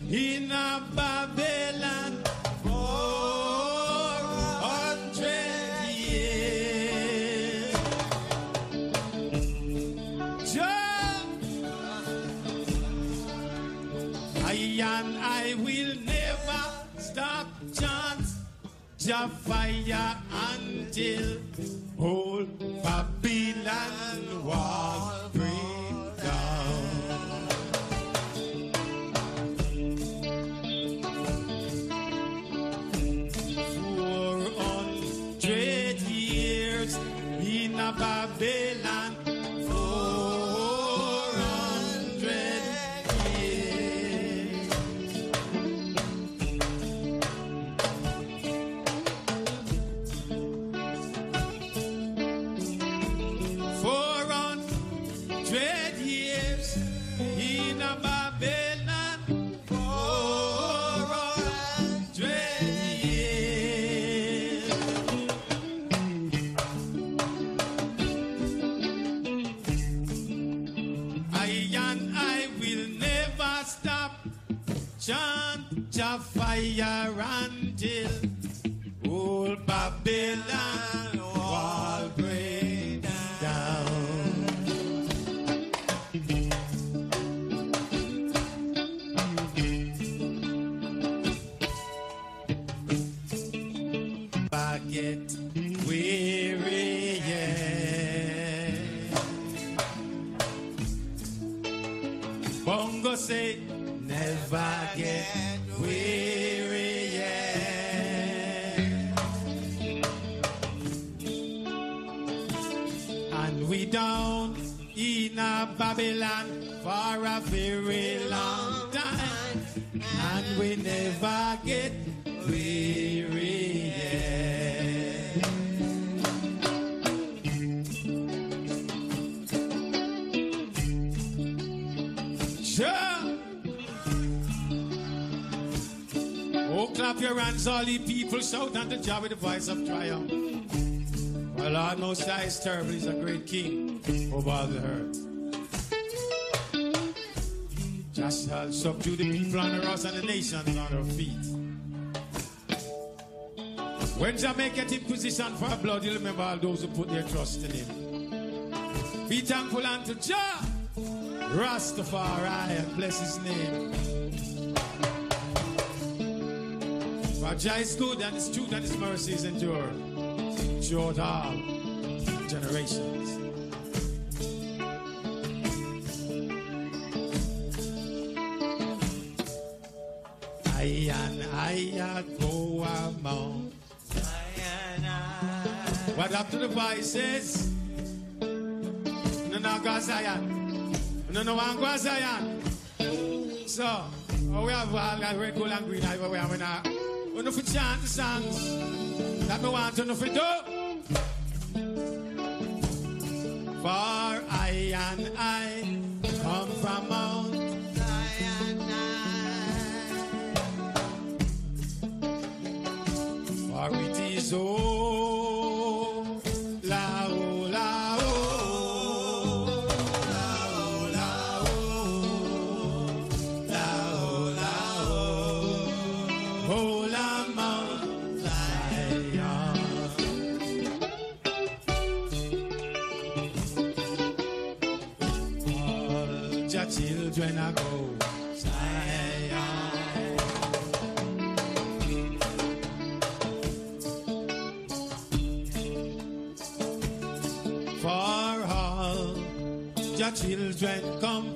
in Babylon four hundred years. I and I will never stop until Jah with the voice of triumph. Well, Lord Most High is terrible, he's a great king oh, over all the earth. Just shall subdue the people on the rocks and the nations on their feet. When Jah make it inquisition for blood, you remember all those who put their trust in him. Be thankful unto Jah, Rastafari, and bless his name. For Jah is good and his truth and his mercies endure throughout all generations. I and I go among. What up to the voices? No, no, go Zion. No, no, one go Zion. So, oh, we have all got red, gold, and green everywhere. We now, know for chant the songs that we want know for do. For I and I come from Mount For it is oh, children come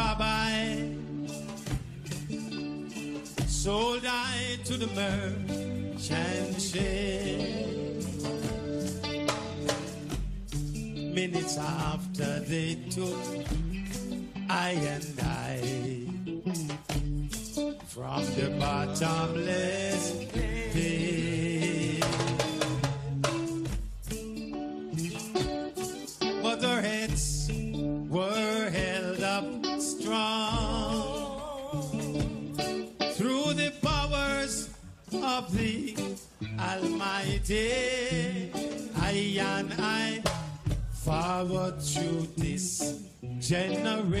rabbi. Sold I to the merchant ship. Minutes after they took I and I from the bottomless our to this generation.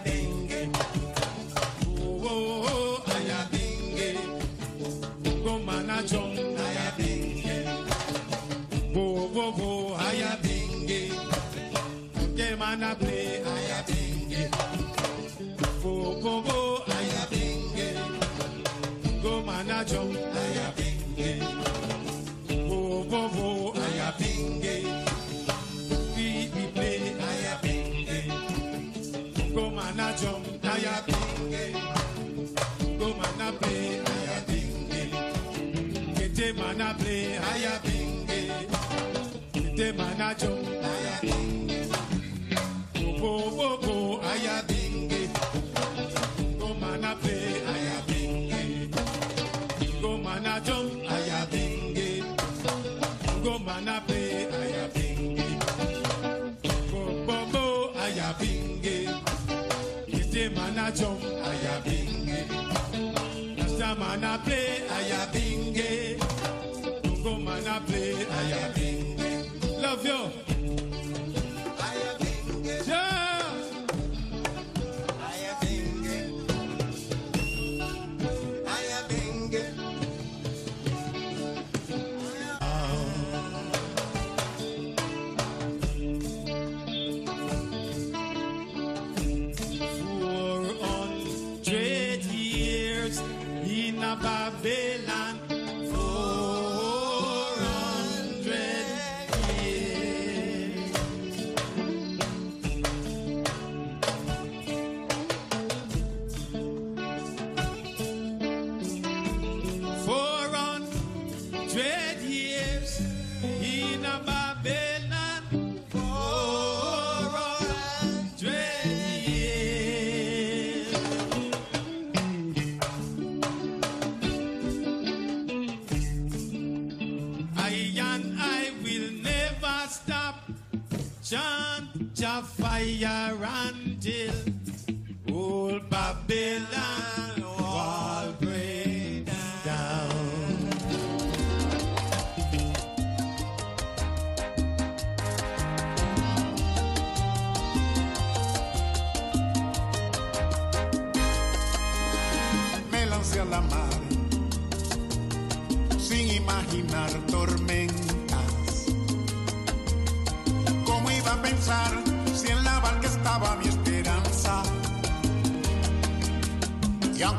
fe aya binge. Ngoma na jom aya binge. Ngoma na pe aya binge. Bobo aya binge. Ite mana jom aya binge. Sama na play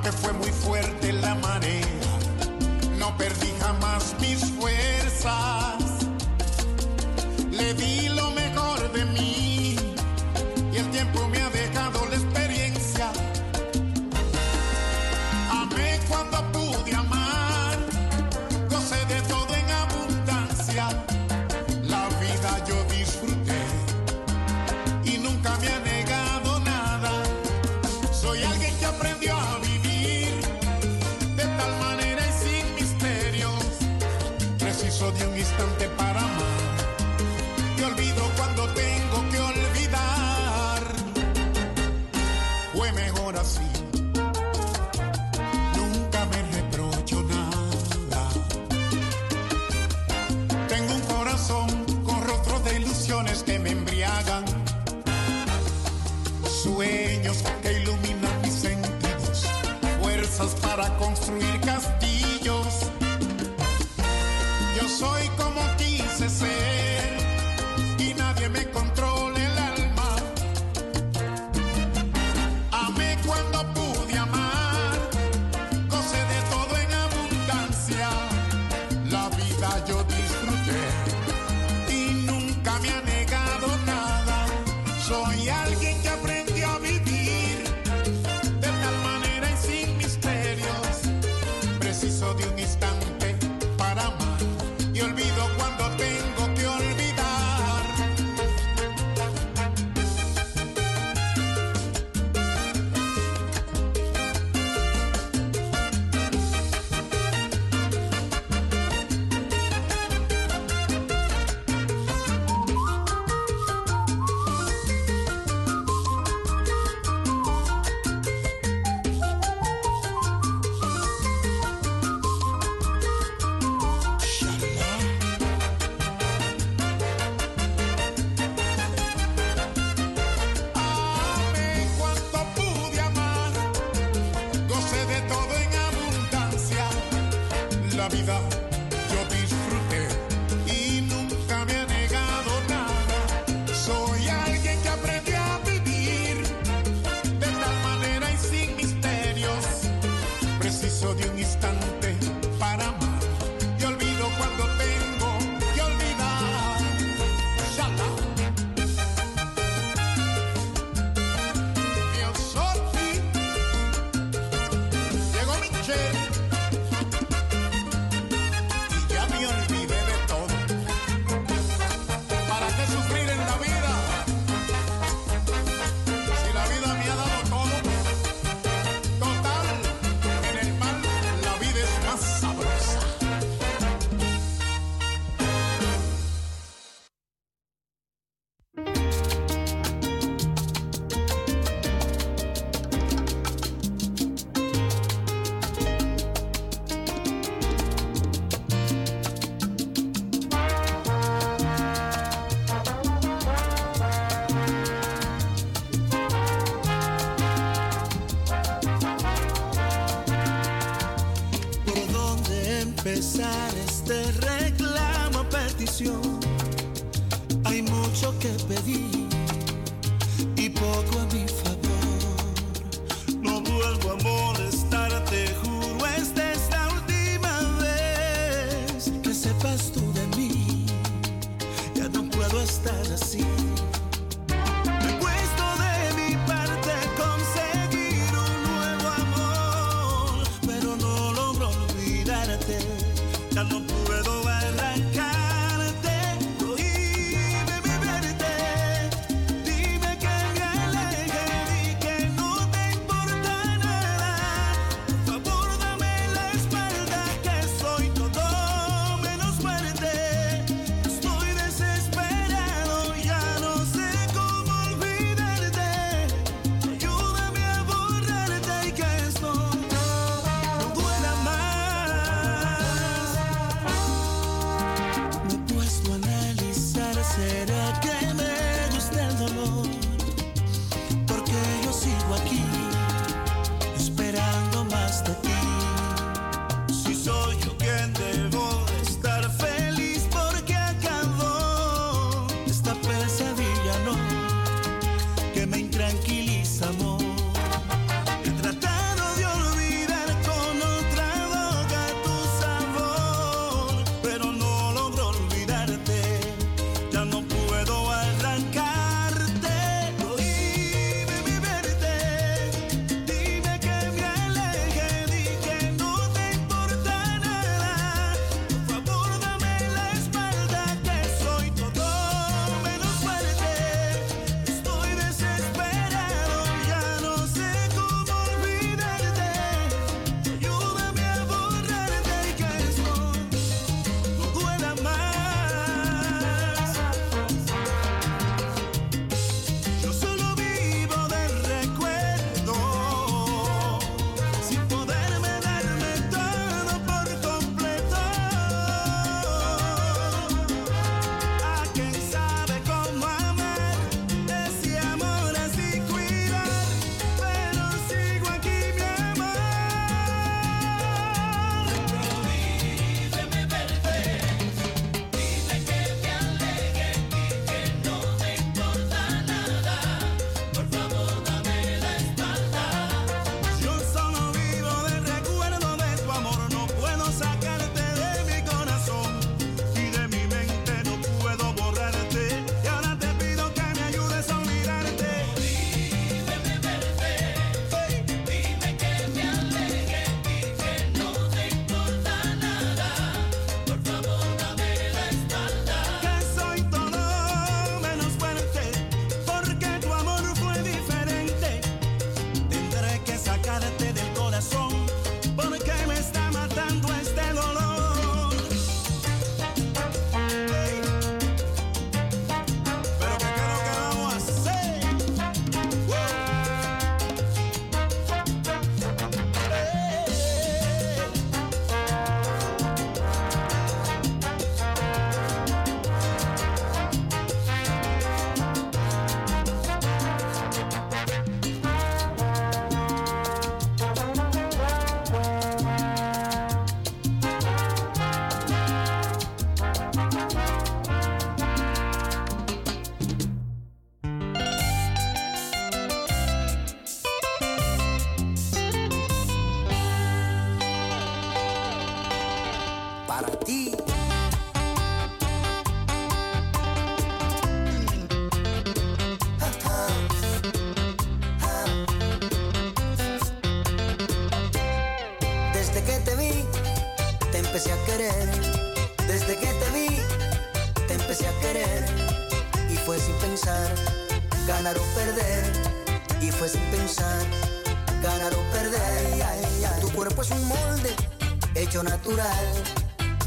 aunque fue muy fuerte la marea, no perdí jamás mis fuerzas. para construir.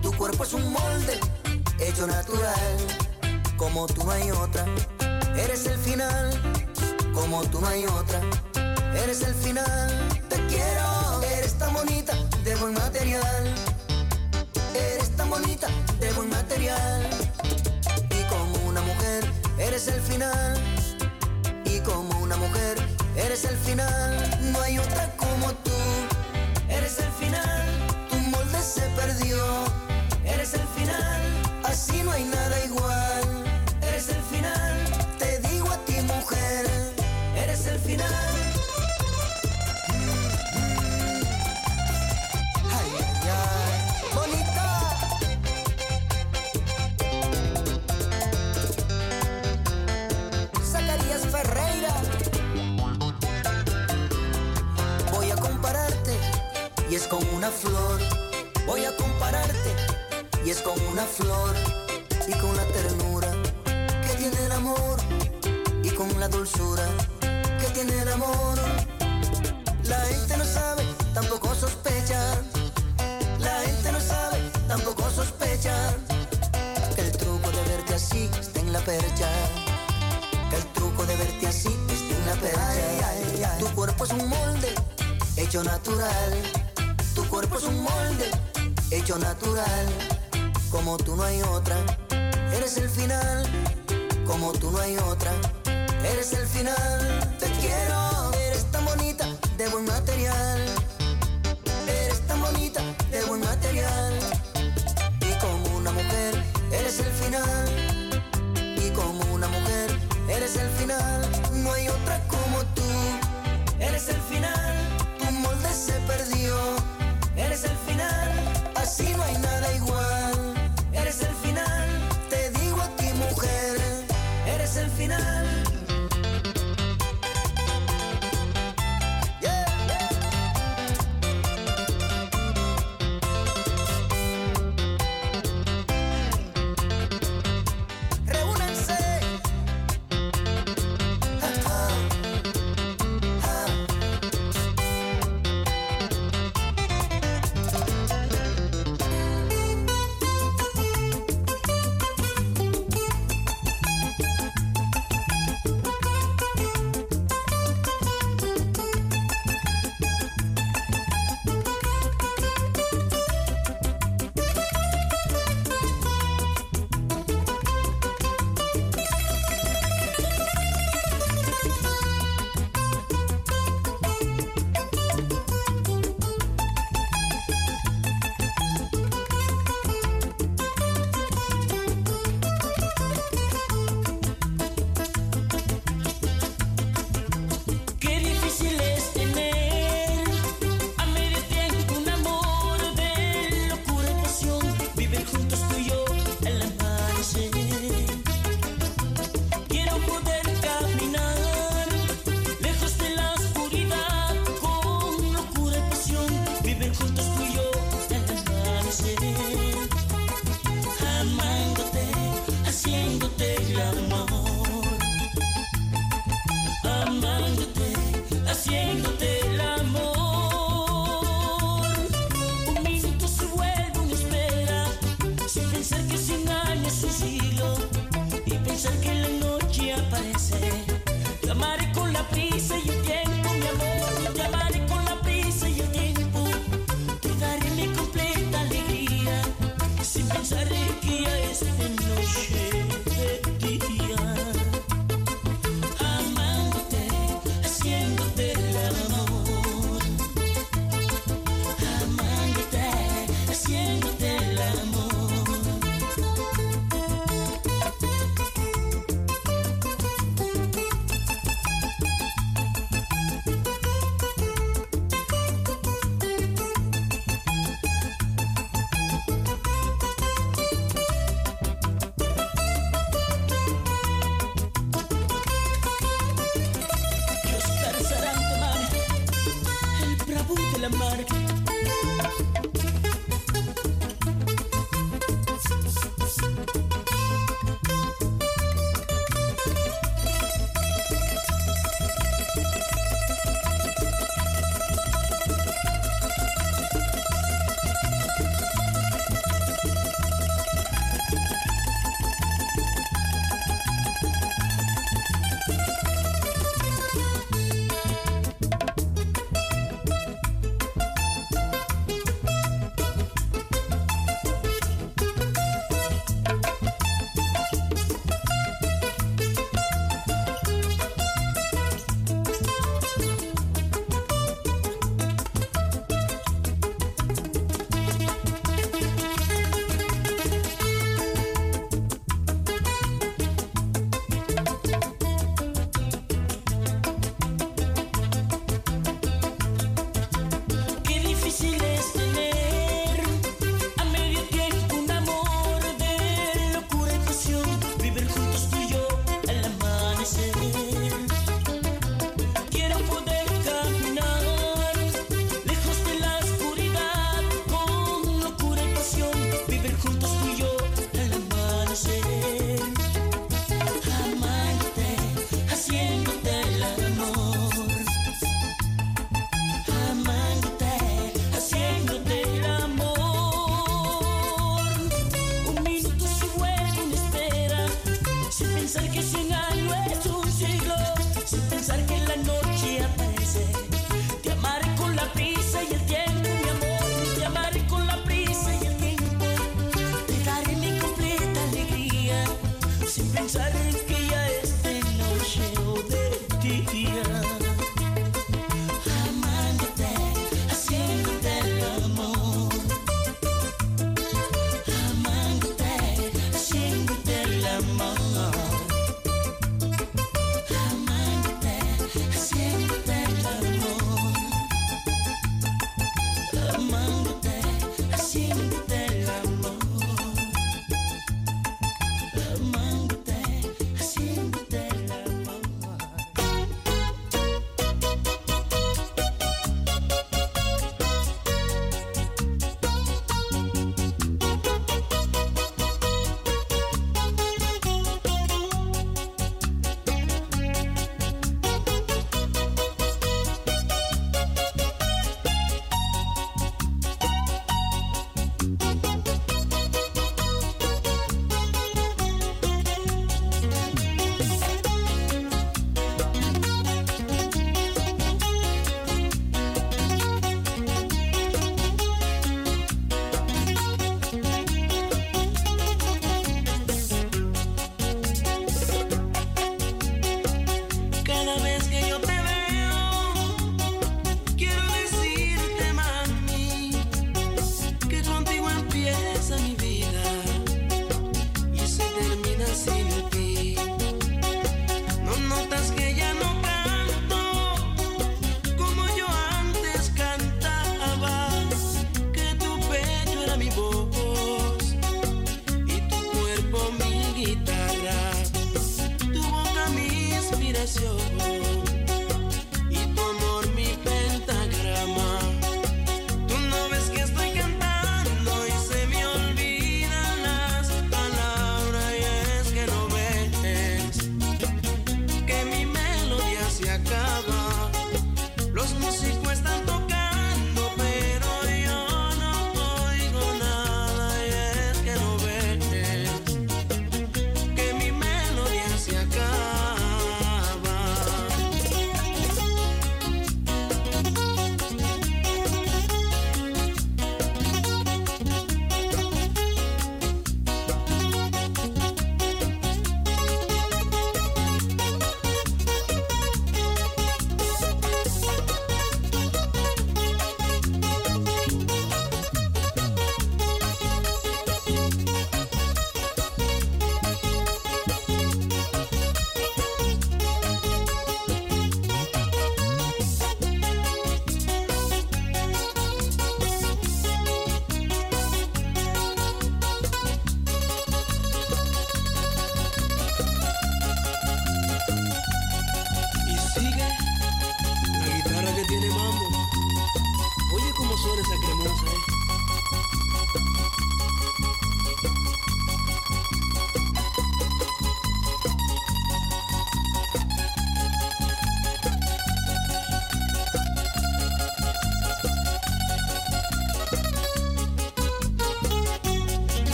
Tu cuerpo es un molde hecho natural. Como tú hay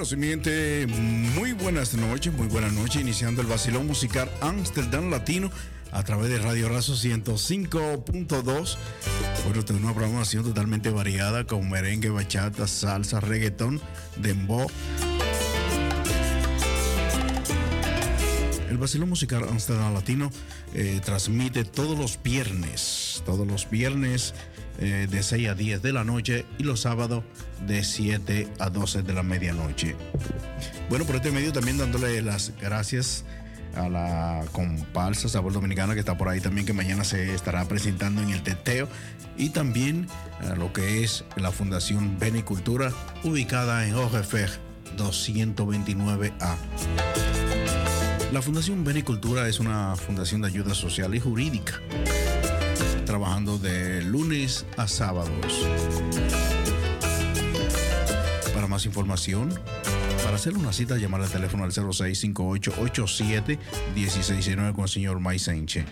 Bueno, simiente, muy buenas noches, muy buenas noches, iniciando el vacilón musical Amsterdam Latino a través de Radio Razo 105.2. Bueno, tengo una programación totalmente variada con merengue, bachata, salsa, reggaetón, dembow. El vacilón musical Amsterdam Latino eh, transmite todos los viernes, todos los viernes eh, de 6 a 10 de la noche y los sábados de 7 a 12 de la medianoche. Bueno, por este medio también dándole las gracias a la comparsa Sabor Dominicana que está por ahí también, que mañana se estará presentando en el teteo, y también a lo que es la Fundación Benicultura, ubicada en Ojefer 229A. La Fundación Benicultura es una fundación de ayuda social y jurídica, trabajando de lunes a sábados. Más información, para hacer una cita, llamar al teléfono al 0658871669 con el señor Maisenche.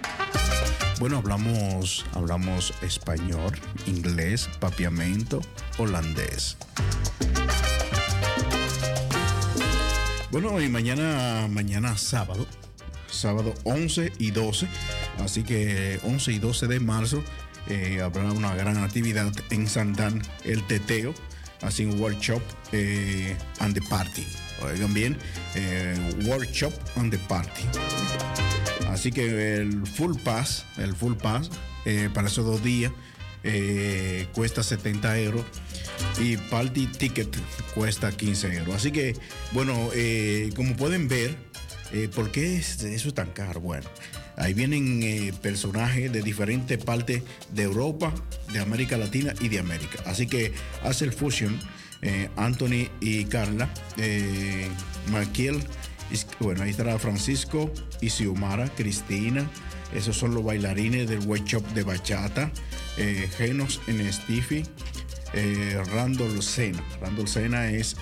Bueno, hablamos, hablamos español, inglés, papiamento, holandés. Bueno, y mañana, mañana sábado, sábado 11 y 12, así que 11 y 12 de marzo eh, habrá una gran actividad en Santán, el teteo, un workshop eh, and the party. Oigan bien, eh, workshop and the party. Así que el full pass, el full pass eh, para esos dos días cuesta 70 euros y party ticket cuesta 15 euros. Así que, bueno, como pueden ver, ¿por qué es- eso es tan caro? Bueno, ahí vienen eh, personajes de diferentes partes de Europa, de América Latina y de América. Así que hace el fusion eh, Anthony y Carla, eh, bueno, ahí estará Francisco y Xiomara, Cristina. Esos son los bailarines del workshop de bachata. Eh, Genos en Stiffy. Eh, Randall Sena. Randall Sena es,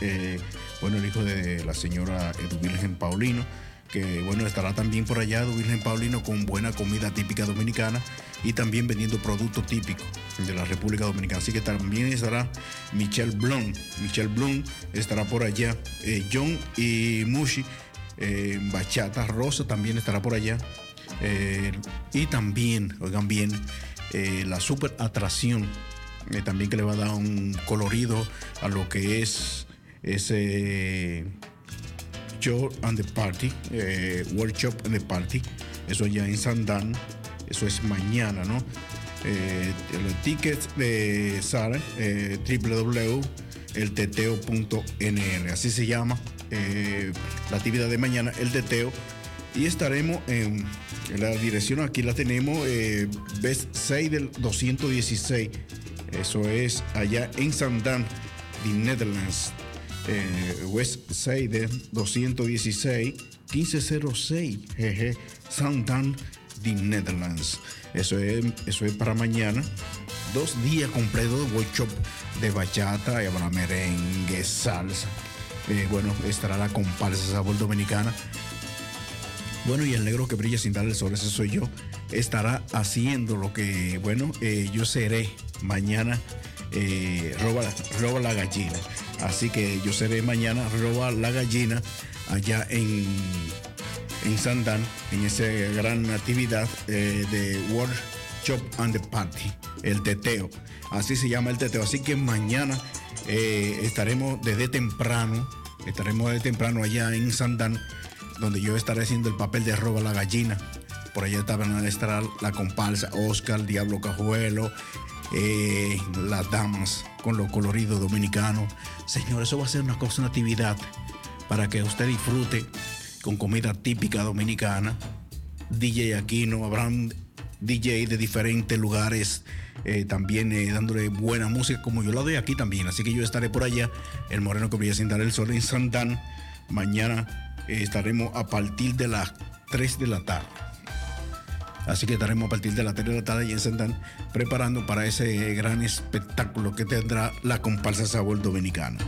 bueno, el hijo de la señora Edu Virgen Paulino, que, bueno, estará también por allá Virgen Paulino con buena comida típica dominicana y también vendiendo productos típicos de la República Dominicana. Así que también estará Michelle Blum. Michelle Blum estará por allá. Eh, John y Mushi, eh, Bachata Rosa también estará por allá. Eh, y también, oigan bien, la super atracción también que le va a dar un colorido a lo que es ese Show and the Party, eh, Workshop and the Party, eso ya en Sandan, eso es mañana, ¿no? Eh, los tickets de Sara, eh, así se llama eh, la actividad de mañana, el teteo, y estaremos en, la dirección, aquí la tenemos, eh, Best 6 del 216, eso es allá en Sandan, de Netherlands. Eh, West Side 216 1506 jeje, Sandan, de Netherlands. Eso es, eso es para mañana. Dos días completos de workshop de bachata, y habrá merengue, salsa. Eh, bueno, estará la comparsa sabor dominicana. Bueno, y el negro que brilla sin dar el sol, ese soy yo, estará haciendo lo que, bueno, eh, yo seré mañana, eh, roba, roba la gallina. Así que yo seré mañana, roba la gallina, allá en, en Sandan, en esa gran actividad eh, de Workshop and the Party, el teteo. Así se llama el teteo. Así que mañana eh, estaremos desde temprano, estaremos desde temprano allá en Sandan, donde yo estaré haciendo el papel de roba la gallina. Por allá estarán estará la comparsa Oscar, Diablo Cajuelo, eh, las damas con los coloridos dominicanos. Señor, eso va a ser una cosa, una actividad para que usted disfrute con comida típica dominicana. DJ Aquino, habrán DJ de diferentes lugares, eh, también eh, dándole buena música como yo la doy aquí también. Así que yo estaré por allá, el moreno que brilla sin dar el sol en Santán. Mañana estaremos a partir de las 3 de la tarde. Así que estaremos a partir de las 3 de la tarde y en Santán preparando para ese gran espectáculo que tendrá la comparsa Sabor Dominicana.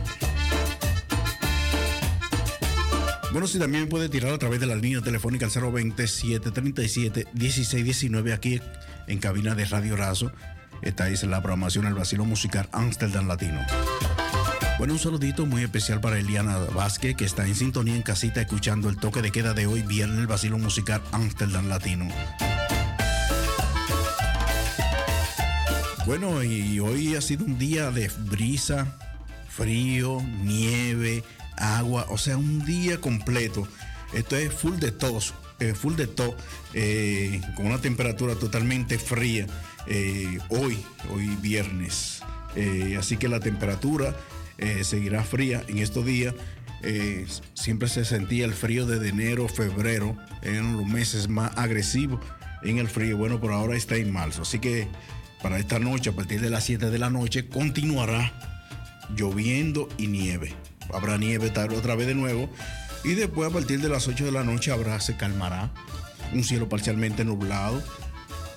Bueno, si también puede tirar a través de la línea telefónica al 027 37 16 19 aquí en cabina de Radio Razo. Esta es la programación El Vacilo Musical Amsterdam Latino. Bueno, un saludito muy especial para Eliana Vázquez, que está en sintonía en casita escuchando el toque de queda de hoy, viernes, el vacilo musical Amsterdam Latino. Bueno, y hoy ha sido un día de brisa, frío, nieve, agua, o sea, un día completo. Esto es full de tos, eh, full de tos, eh, con una temperatura totalmente fría eh, hoy, hoy viernes. Así que la temperatura seguirá fría en estos días. Siempre se sentía el frío desde enero, febrero, en los meses más agresivos en el frío. Bueno, por ahora está en marzo. Así que para esta noche, a partir de las 7 de la noche, continuará lloviendo y nieve. Habrá nieve tarde otra vez de nuevo. Y después, a partir de las 8 de la noche, habrá, se calmará. Un cielo parcialmente nublado.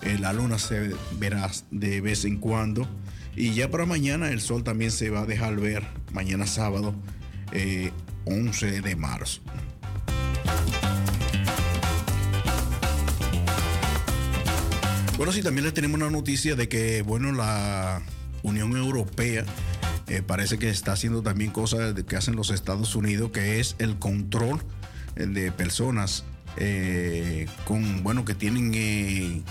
Eh, la luna se verá de vez en cuando. Y ya para mañana el sol también se va a dejar ver. Mañana sábado, eh, 11 de marzo. Bueno, sí, también les tenemos una noticia de que, bueno, la Unión Europea eh, parece que está haciendo también cosas que hacen los Estados Unidos, que es el control eh, de personas eh, con, bueno, que tienen,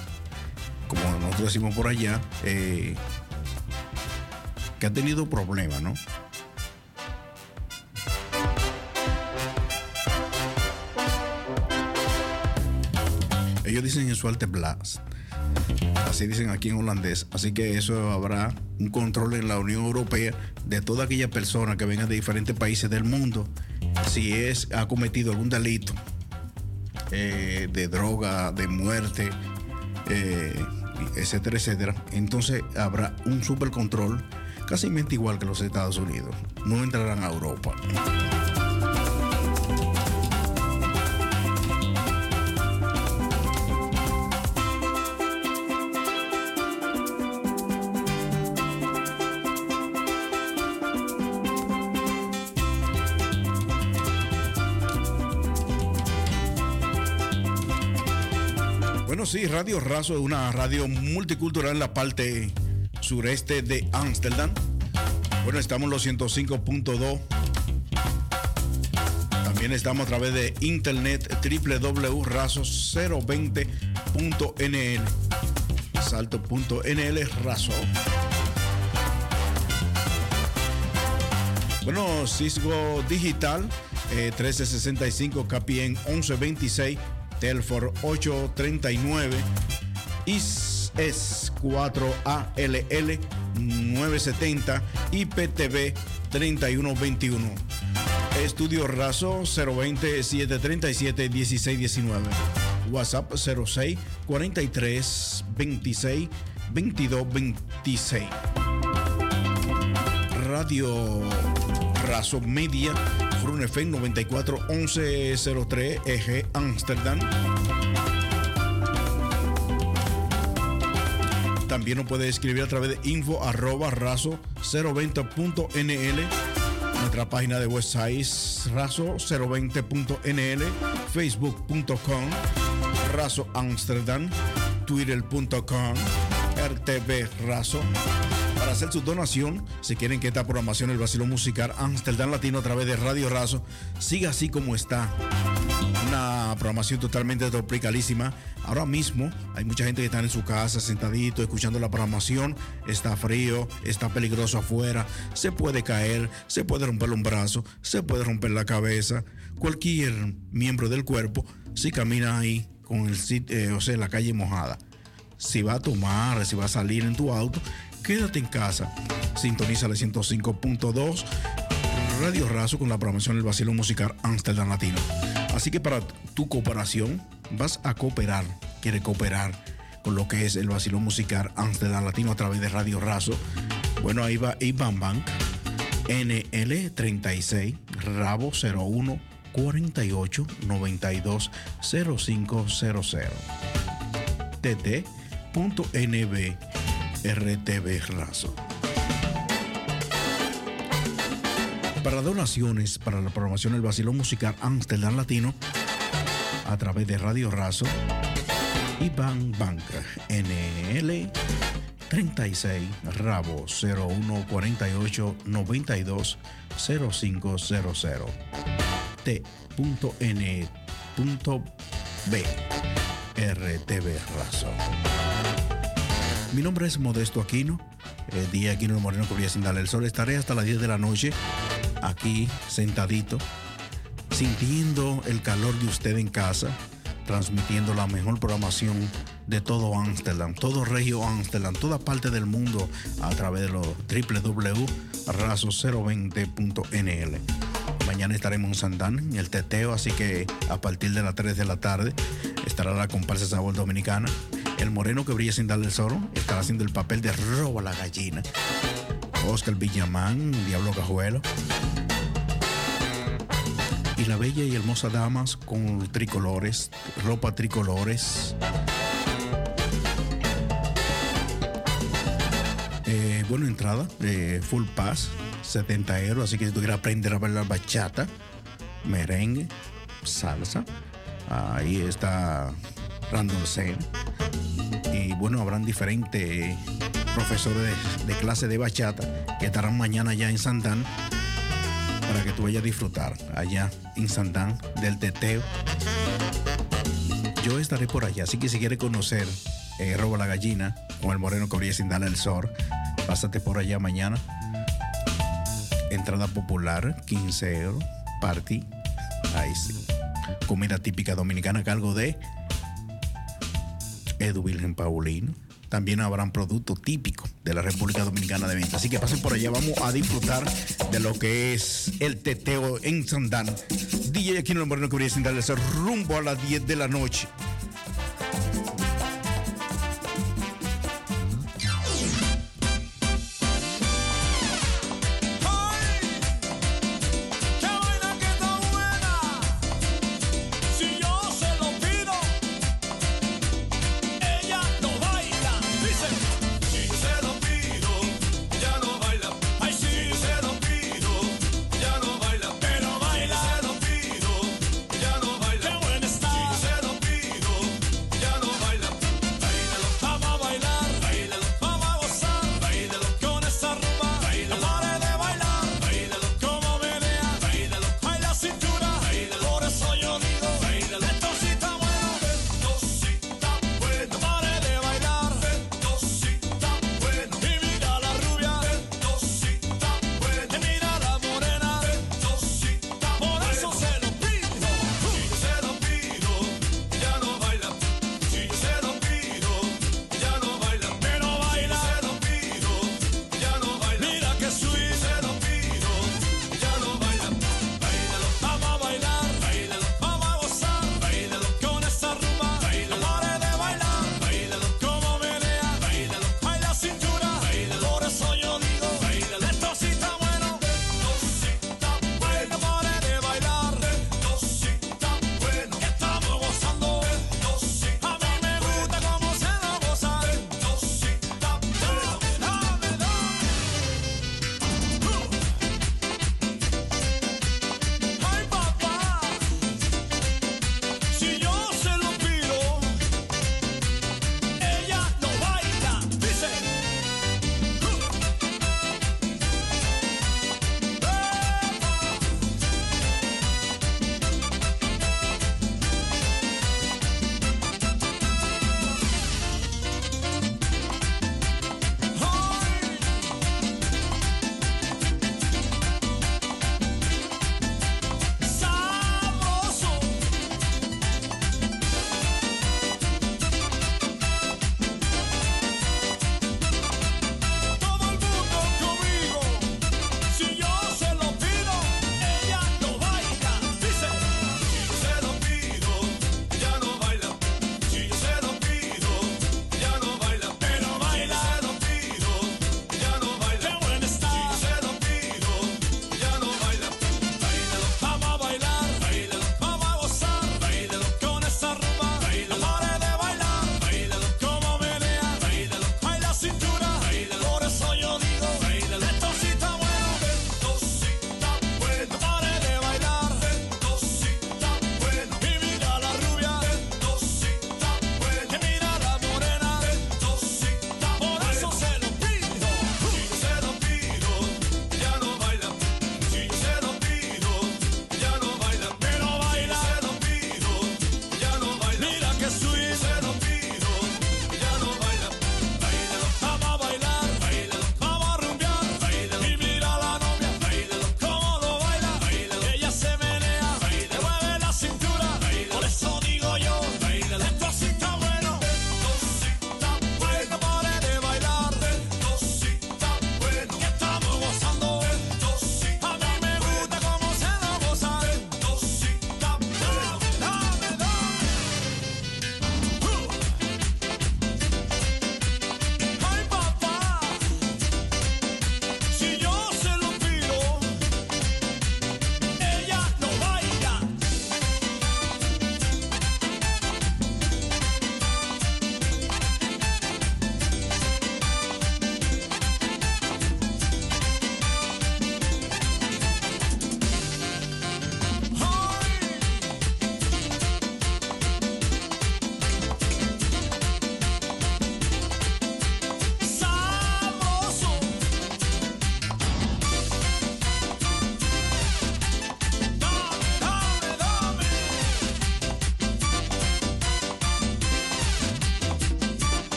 como nosotros decimos por allá, que ha tenido problemas, ¿no? Ellos dicen en su blast. Así dicen aquí en holandés. Así que eso habrá un control en la Unión Europea de toda aquella persona que venga de diferentes países del mundo. Si es, ha cometido algún delito eh, de droga, de muerte, eh, etcétera, etcétera. Entonces habrá un super control, casi igual que los Estados Unidos. No entrarán a Europa. Sí, Radio Razo es una radio multicultural en la parte sureste de Ámsterdam. Bueno, estamos en los 105.2. También estamos a través de internet www.razo020.nl. Salto.nl Razo. Bueno, Cisco Digital, eh, 1365 KPN 1126, Telfor 839, IS 4ALL 970, IPTV 3121. Estudio Razo 020 737 1619. WhatsApp 06 43 26 22 26. Radio Razo Media, Frun FM 94 1103 EG Amsterdam. También nos puede escribir a través de info arroba razo 020.nl. Nuestra página de website razo 020.nl, facebook.com, razo Amsterdam, twitter.com, RTV Razo. Hacer su donación, si quieren que esta programación, el vacilo musical Amsterdam Latino a través de Radio Razo, siga así como está. Una programación totalmente tropicalísima. Ahora mismo hay mucha gente que está en su casa sentadito escuchando la programación. Está frío, está peligroso afuera. Se puede caer, se puede romper un brazo, se puede romper la cabeza. Cualquier miembro del cuerpo si camina ahí con el eh, o sea, la calle mojada. Si va a tomar, si va a salir en tu auto, quédate en casa. Sintoniza la 105.2 Radio Razo con la programación del vacilo musical Amsterdam Latino. Así que para tu cooperación vas a cooperar, quiere cooperar con lo que es el vacilo musical Amsterdam Latino a través de Radio Razo. Bueno, ahí va Iban Bank, NL36, Rabo 01 48 92 0500. TT.NB RTV Razo. Para donaciones para la programación del Vacilón Musical Amsterdam Latino a través de Radio Razo Bank Bank NL 36 Rabo 0148 92 0500 T.N.B RTV Razón. Mi nombre es Modesto Aquino, el día Aquino el Moreno Cubría sin darle el sol. Estaré hasta las 10 de la noche aquí sentadito, sintiendo el calor de usted en casa, transmitiendo la mejor programación de todo Amsterdam, todo Regio Amsterdam, toda parte del mundo a través de los www.razo020.nl. Mañana estaremos en Sandán, en el teteo, así que a partir de las 3 de la tarde estará la comparsa Sabor Dominicana. El moreno que brilla sin darle el zorro estará haciendo el papel de roba la gallina. Oscar Villamán, Diablo Cajuelo. Y la bella y hermosa damas con tricolores, ropa tricolores. Eh, bueno, entrada, eh, full pass, 70 euros. Así que si tú aprender a bailar bachata, merengue, salsa, ahí está Randall Sen. Y bueno, habrán diferentes profesores de, clase de bachata que estarán mañana ya en Santán para que tú vayas a disfrutar allá en Santán del teteo. Yo estaré por allá, así que si quieres conocer eh, la Gallina con el moreno que sin darle el sol, pásate por allá mañana. Entrada popular, 15 euros. Party, ahí. Comida típica dominicana a cargo de Edu Virgen Paulino. También habrán productos típicos de la República Dominicana de venta. Así que pasen por allá, vamos a disfrutar de lo que es el teteo en Sandán. DJ Aquino Moreno que brilla sin darle el sol, rumbo a las 10 de la noche.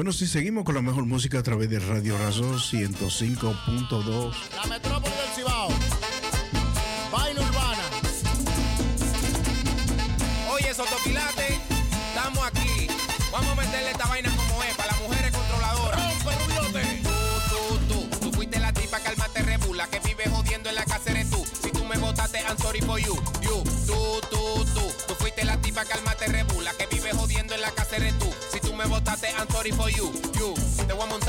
Bueno, si seguimos con la mejor música a través de Radio Razo 105.2. La metrópoli del Cibao.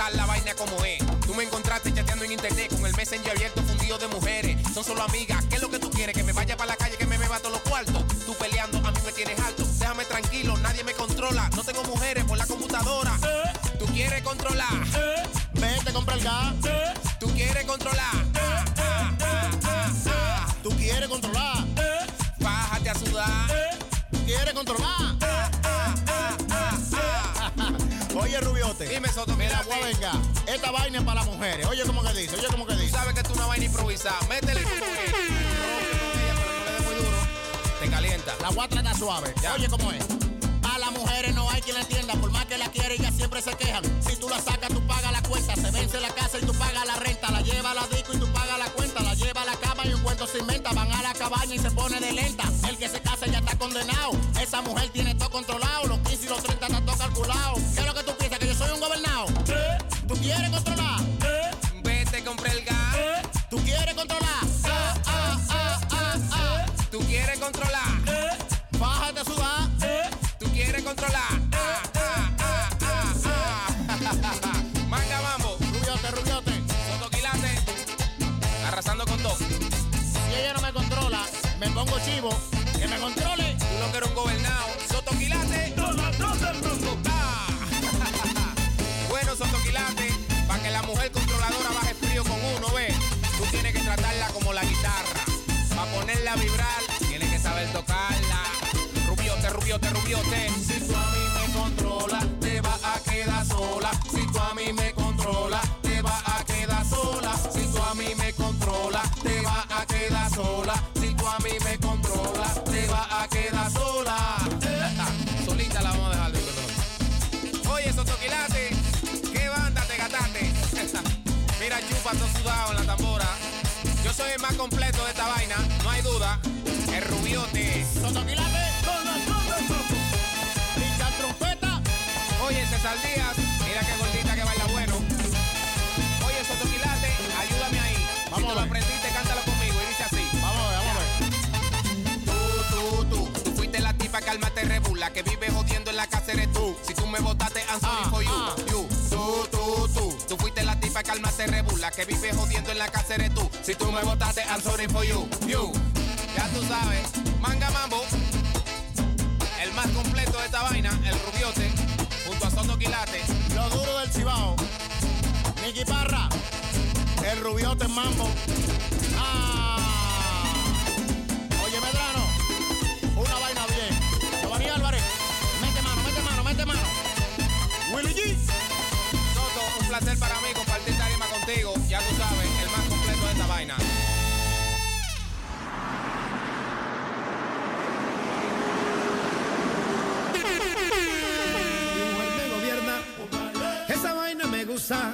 la vaina como es. Tú me encontraste chateando en internet con el messenger abierto fundido de mujeres. Son solo amigas métele como es. No, muy duro, te calienta. La guatra está suave, oye cómo es. A las mujeres no hay quien la entienda, por más que la quiere, ellas siempre se quejan. Si tú la sacas, tú pagas la cuenta, se vence la casa y tú pagas la renta, la lleva a la disco y tú pagas la cuenta, la lleva a la cama y un cuento se inventa, van a la cabaña y se pone de lenta. El que se casa ya está condenado, esa mujer tiene todo controlado, los 15 y los 30 está todo calculado. placer para mí compartir tarima contigo. Ya tú sabes, el más completo de esta vaina. Mi mujer me gobierna, esa vaina me gusta.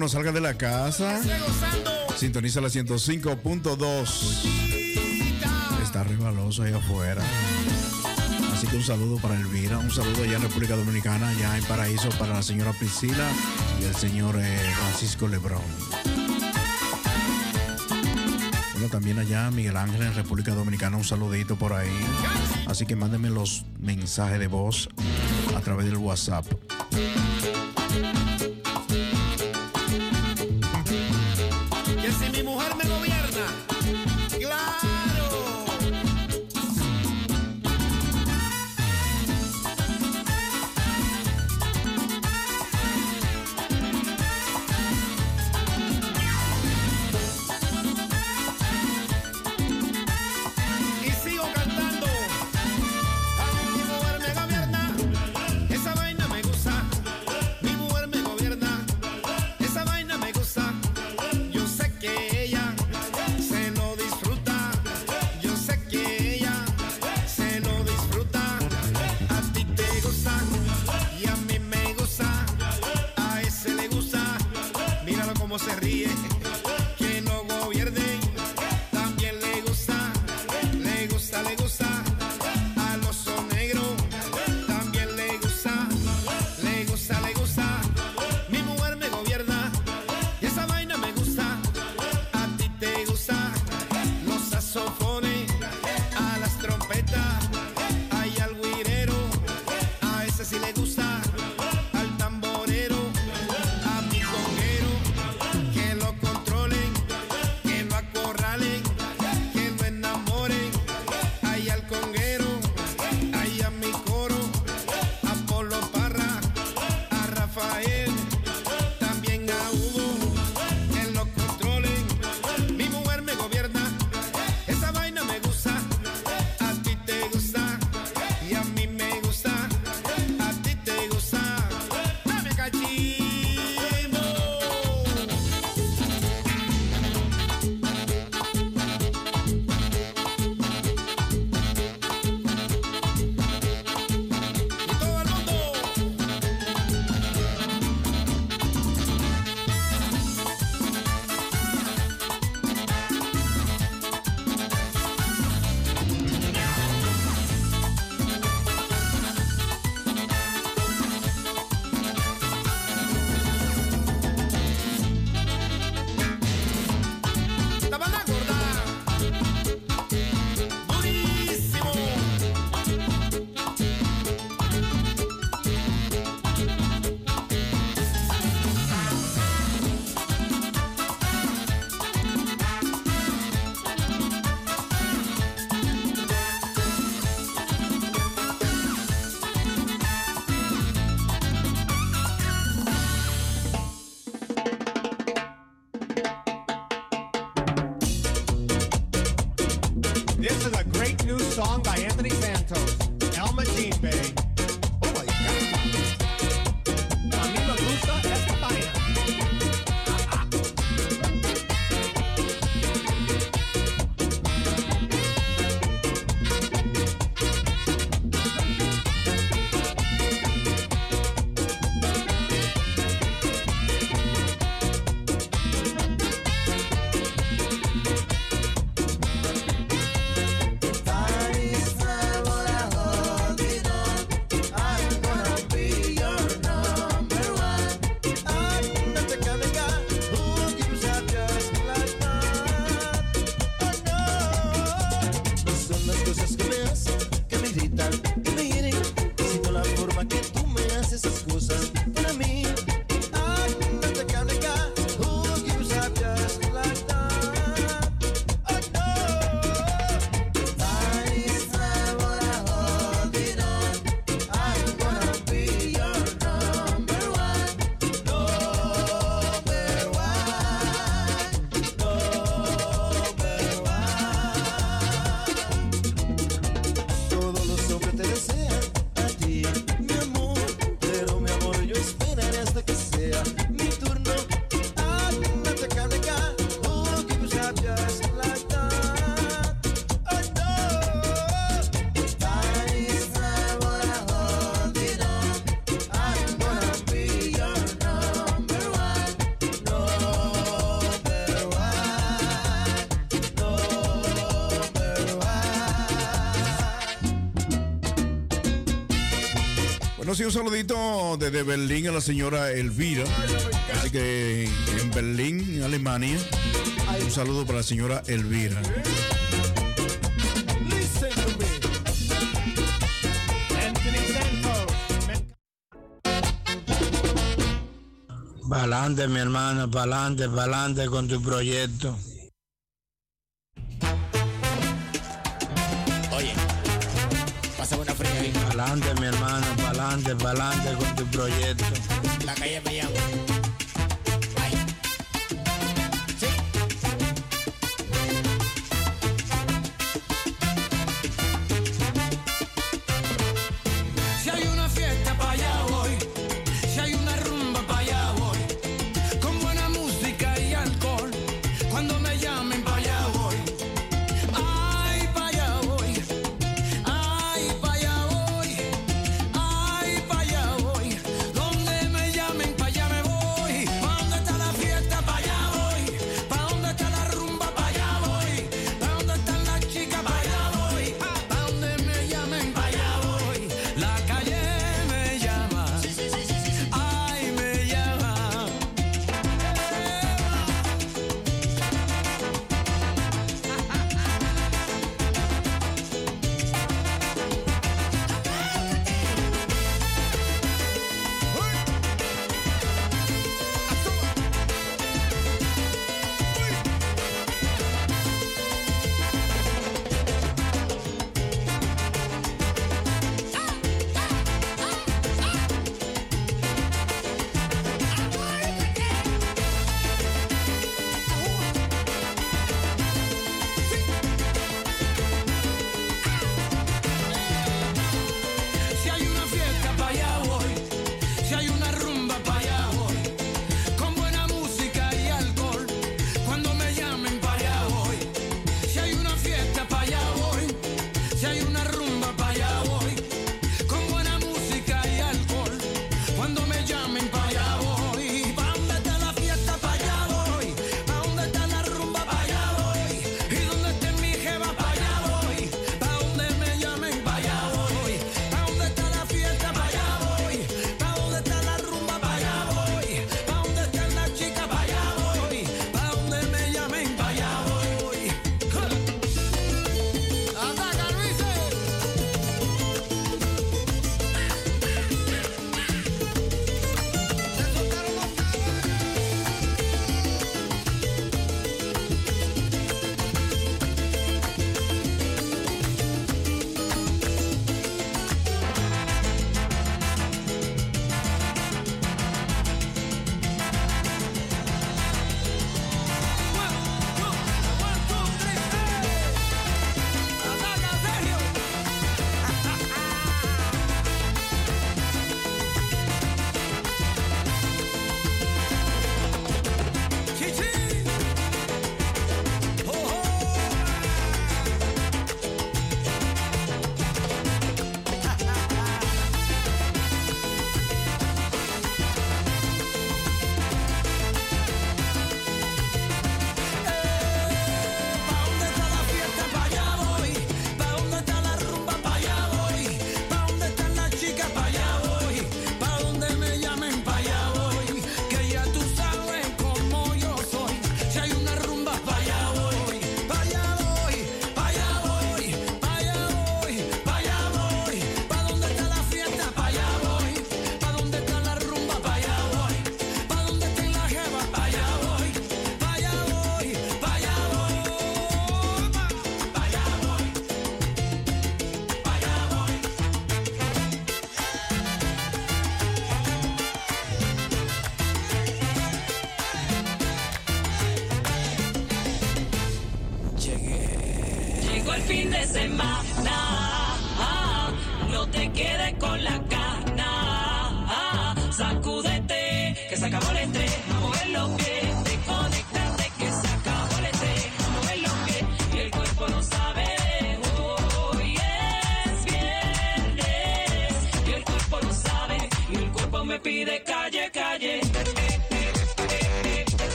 no salgas de la casa. Sintoniza la 105.2. Está rivaloso allá afuera. Así que un saludo para Elvira, un saludo allá en República Dominicana, allá en Paraíso para la señora Priscila y el señor eh, Francisco Lebrón. Bueno, también allá Miguel Ángel en República Dominicana, un saludito por ahí. Así que mándenme los mensajes de voz a través del WhatsApp un saludito desde Berlín a la señora Elvira. Que en Berlín, Alemania, un saludo para la señora Elvira. Balante, mi hermano, balante, balante con tu proyecto. Pa'lante, mi hermano, pa'lante, pa'lante con tu proyecto. La calle me llama.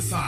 Salsa,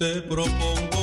Te propongo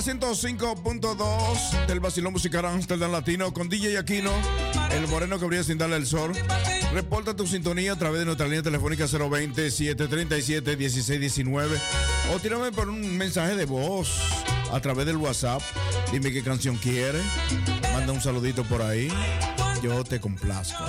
la 105.2 del Basilón Musical Amsterdam Latino con DJ Aquino, el moreno que brilla sin darle el sol. Reporta tu sintonía a través de nuestra línea telefónica 020-737-1619 o tírame por un mensaje de voz a través del WhatsApp. Dime qué canción quieres. Manda un saludito por ahí. Yo te complazco.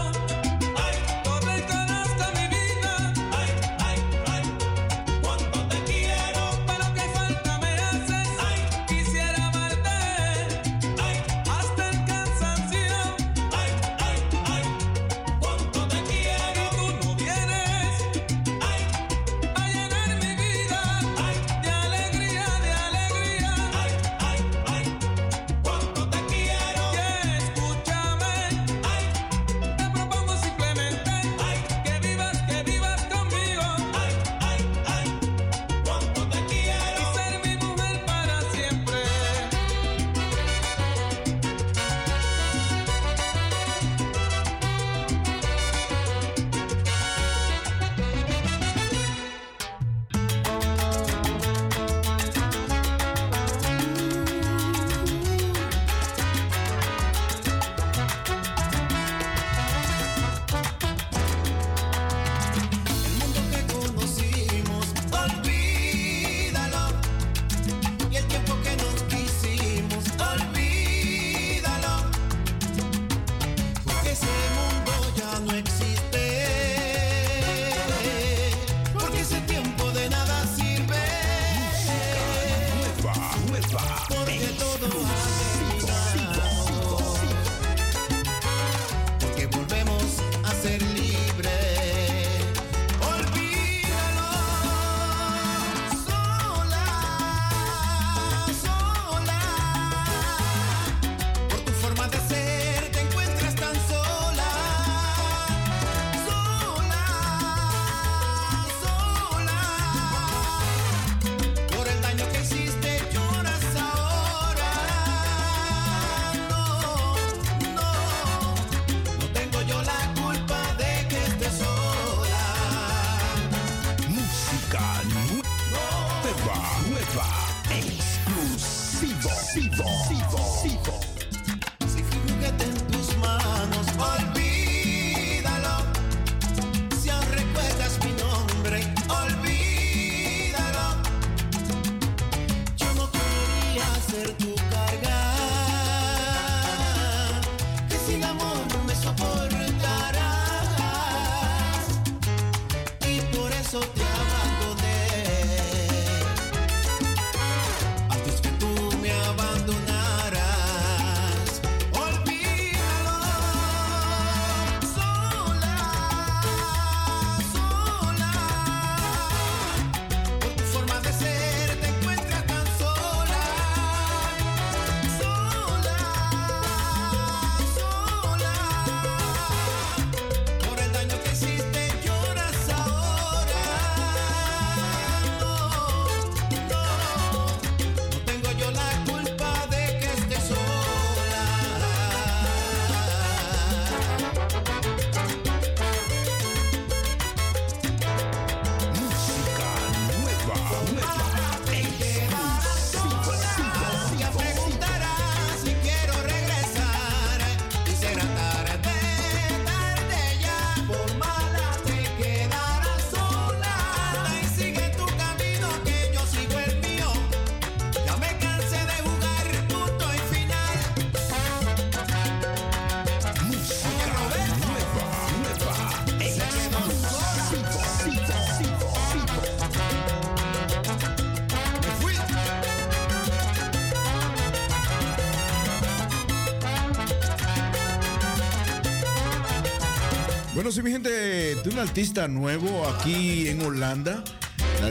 mi gente, de un artista nuevo aquí en Holanda.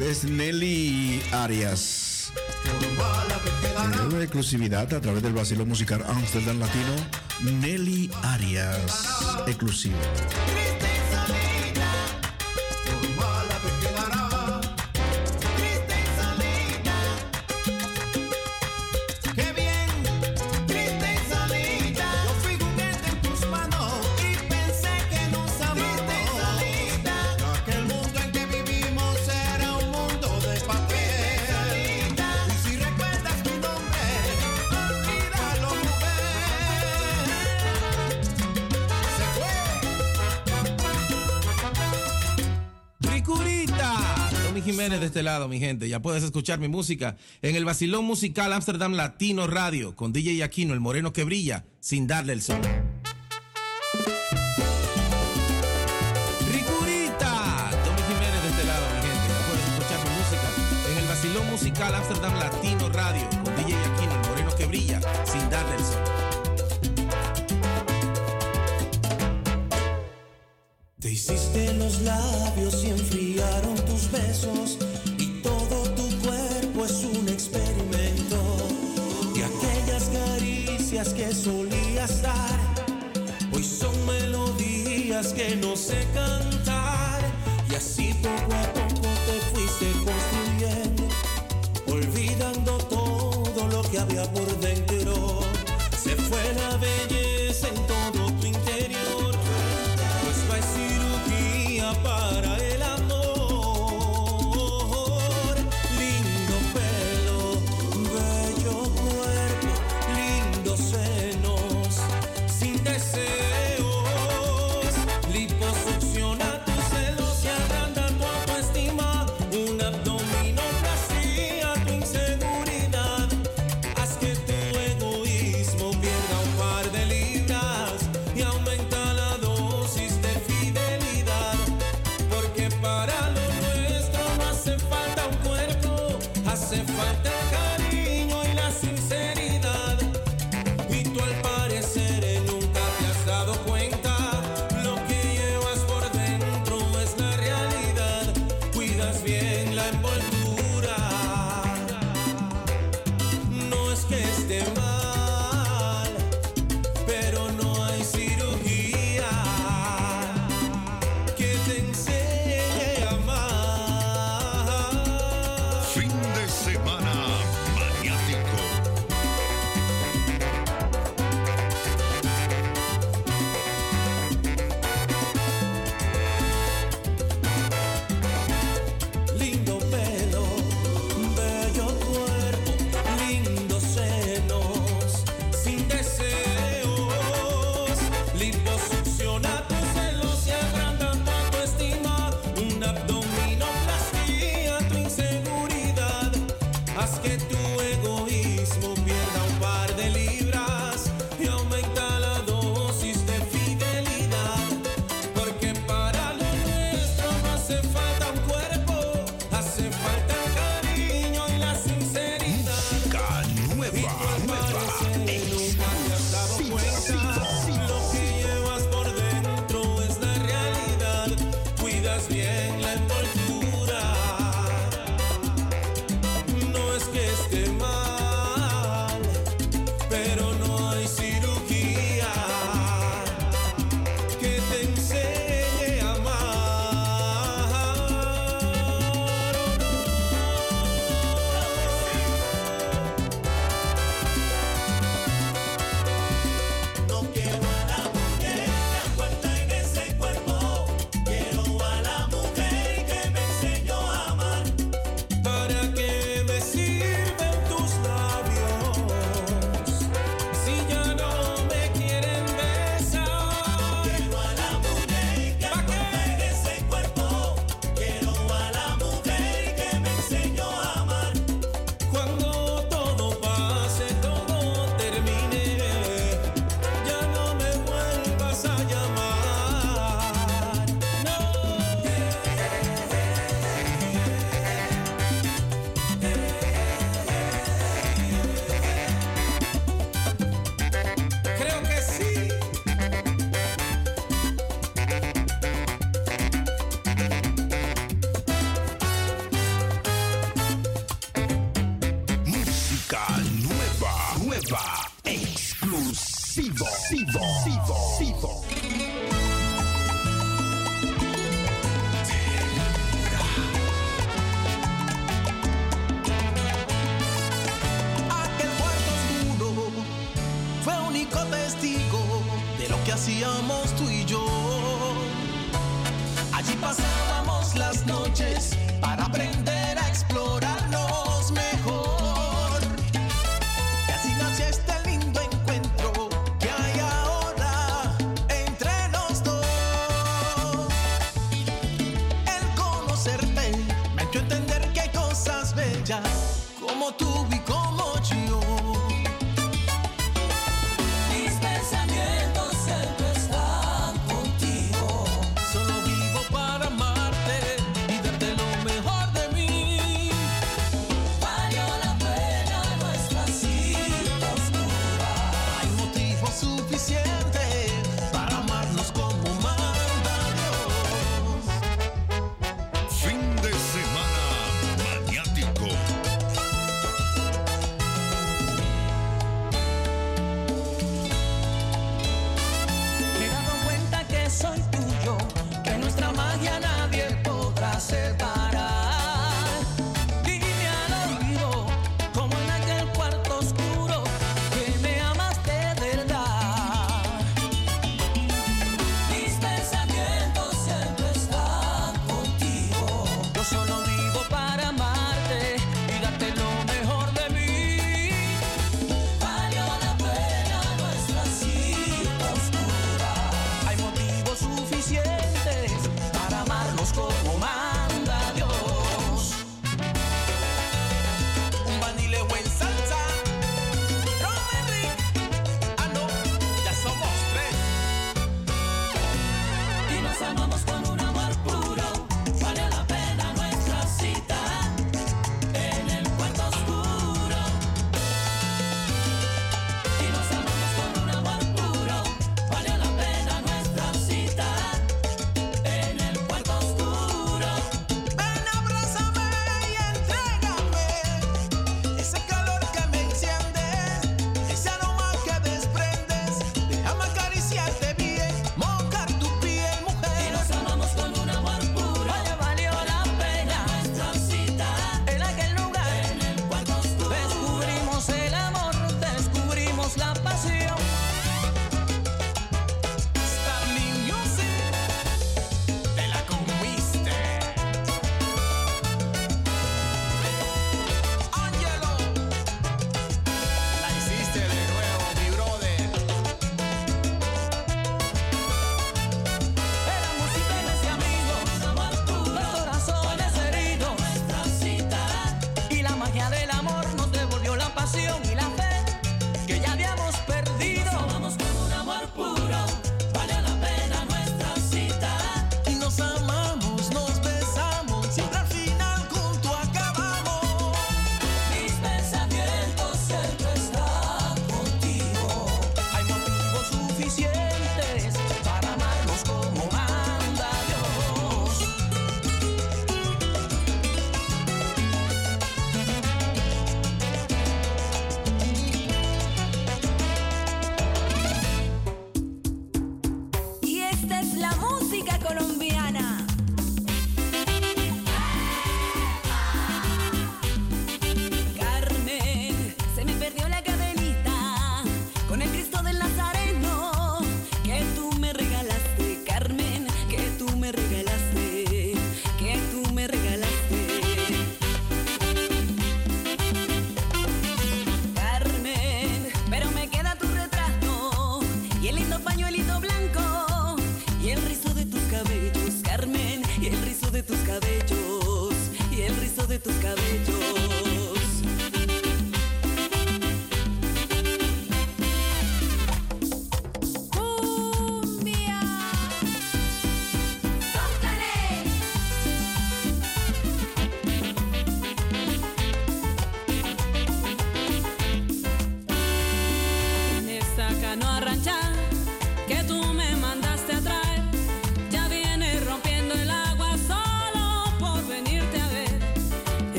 Es Nelly Arias. En una exclusividad a través del vacilo musical Amsterdam Latino, Nelly Arias. Exclusivo. mi gente. Ya puedes escuchar mi música en el Basilón Musical Amsterdam Latino Radio con DJ Aquino, el moreno que brilla, sin darle el sol.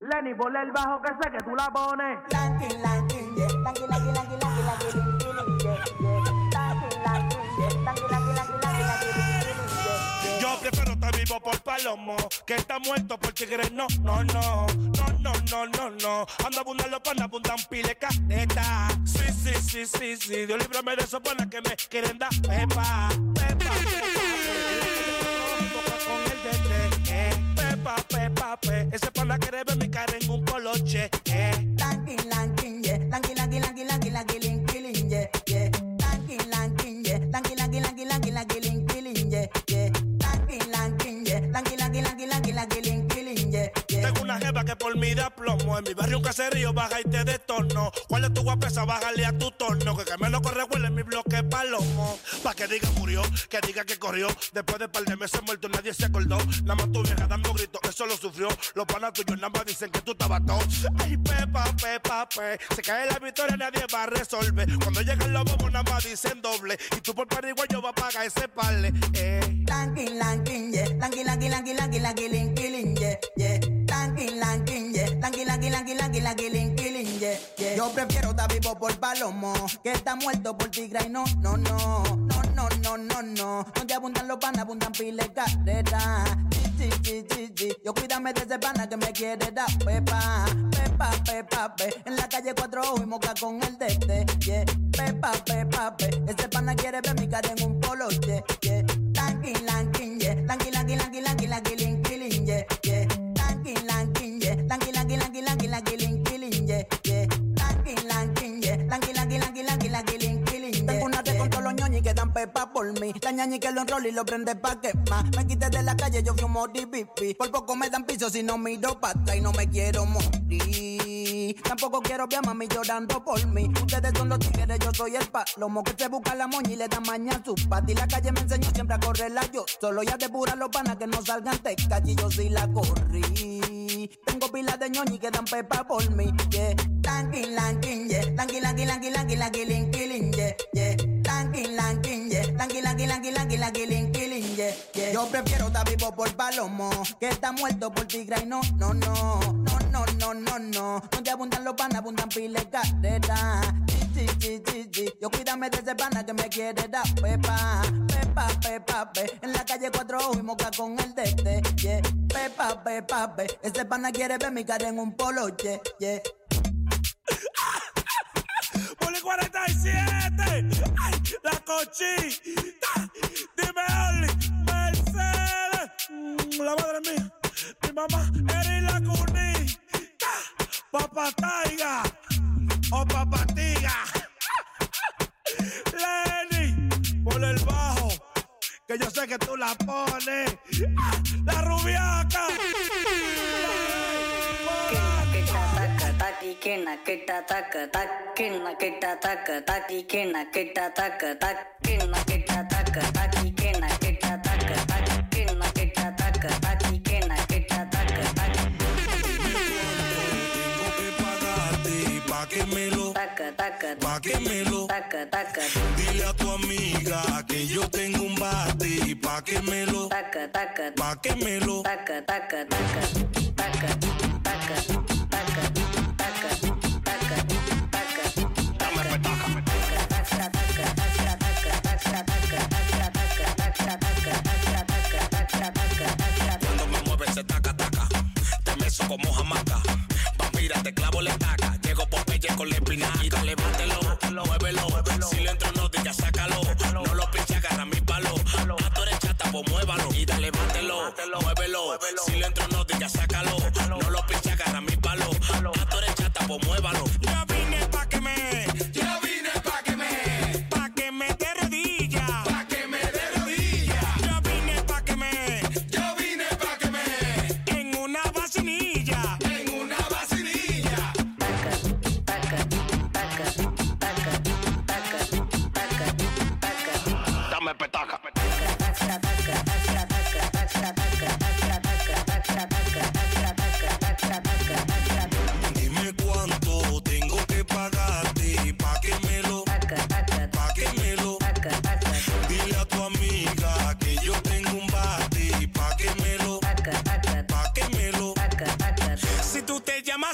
Lenny, ponle el bajo que sé que tú la pones. Lanky, lanky, yeah. Lanky, lanky, lanky, lanky, Yo prefiero estar vivo por palomo que estar muerto por. No, no, no. No, no, no, no, no. Ando abundan los panas, pile caneta. Sí, sí, sí, sí, sí. Dios líbrame de esos panas que me quieren dar. Pepa, pepa, pepa. pape, pape. Ese pana quiere ver mi cara en un poloche, eh. Caserío, baja y te detorno. ¿Cuál es tu guapesa? Bájale a tu torno. Que que me lo corre huele en mi bloque palomo. Pa' que diga murió, que diga que corrió. Después de par de meses muerto, nadie se acordó. Nada más tu vieja dando gritos, eso lo sufrió. Los panas tuyos nada más dicen que tú estabas todo. Ay, pepa, pepa, pe. Se cae la victoria, nadie va a resolver. Cuando llegan los bobos, nada más dicen doble. Y tú por pariguayo vas a pagar ese parle. Eh. Lanky, lanky, yeah. Lanky, lanky, lanky, lanky, lanky, yeah, yeah. Lanky, lanky, yeah. Lin, yeah, yeah. Yo prefiero estar vivo por palomo que estar muerto por tigre y no, no, no. No, no, no, no, no. Donde abundan los panas, abundan pile carrera. Sí, sí, sí, sí. Yo cuídame de ese pana que me quiere dar pepa. Pepa, pepa, pe. En la calle cuatro ojos y moca con el dete, yeah. Pepa, pepa, pe. Ese pana quiere ver mi cara en un polo, yeah, yeah. Lanky, pepa por mí. La ñañi que lo enrola y lo prende pa' quemar. Me quité de la calle, yo fumo pipi. Por poco me dan piso si no miro pa' atrás y no me quiero morir. Tampoco quiero ver a mami llorando por mí. Ustedes son los tigres, yo soy el palomo que se busca la moña y le da maña a su pati. La calle me enseñó siempre a correrla yo. Solo ya depura los panas que no salgan tecas y yo sí la corrí. Tengo pilas de ñoñi que dan pepa por mí. Yeah. Lanky, lanky, yeah. Lanky, lanky, lanky, lanky, lanky, yeah, yeah. Lanky, lanky, yeah. Lin, yeah, yeah. Yo prefiero estar vivo por palomo que estar muerto por tigre y no, no, no. No, no, no, no, no. Donde abundan los panas, abundan pile carrera. Sí, sí, sí, sí. Yo cuídame de ese pana que me quiere dar pepa. Pepa, pepa, pe. En la calle cuatro ojos y moca con el dete, yeah. Pepa, pepa, pe. Ese pana quiere ver mi cara en un polo, yeah, yeah. Poli 47. Ay, la cochita. Dime, Oli. Mercedes. Mm, La madre mía. Mi mamá. Eri la cunita. Papá Taiga. O papá Tiga. Lenny. Por el bajo. Que yo sé que tú la pones. Ah, La rubiaca. Kena kita taka tak kena kita taka tak kena kita taka tak kena kita taka tak kena kita taka tak kena kita taka tak kena kita taka tak Pa' que me lo, taka taka pa' que me lo, taka taka dile a tu amiga que yo tengo un bate, pa' que me lo, taka taka pa' que me lo, taka taka como jamaca. Vampira, te clavo la estaca. Llego Popeye con la espinaca. Bátelo, muévelo.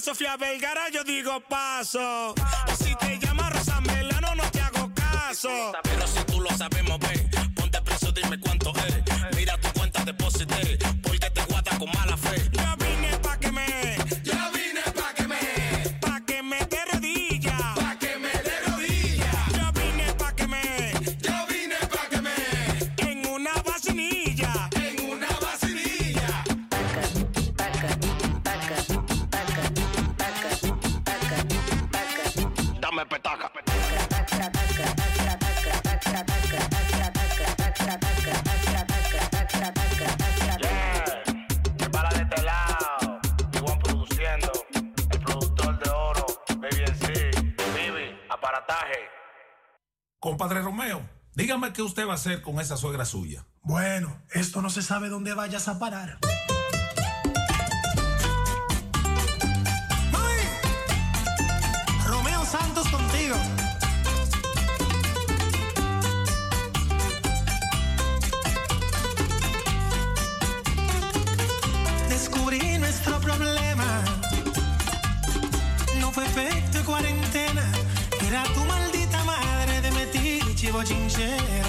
Sofía Vergara, yo digo paso. O si te llamas Rosa Melano, no te hago caso. Pero si tú lo sabemos, ve, ponte preso, dime cuánto es. Mira tu cuenta, deposité, Dígame qué usted va a hacer con esa suegra suya. Bueno, esto no se sabe dónde vayas a parar. De me.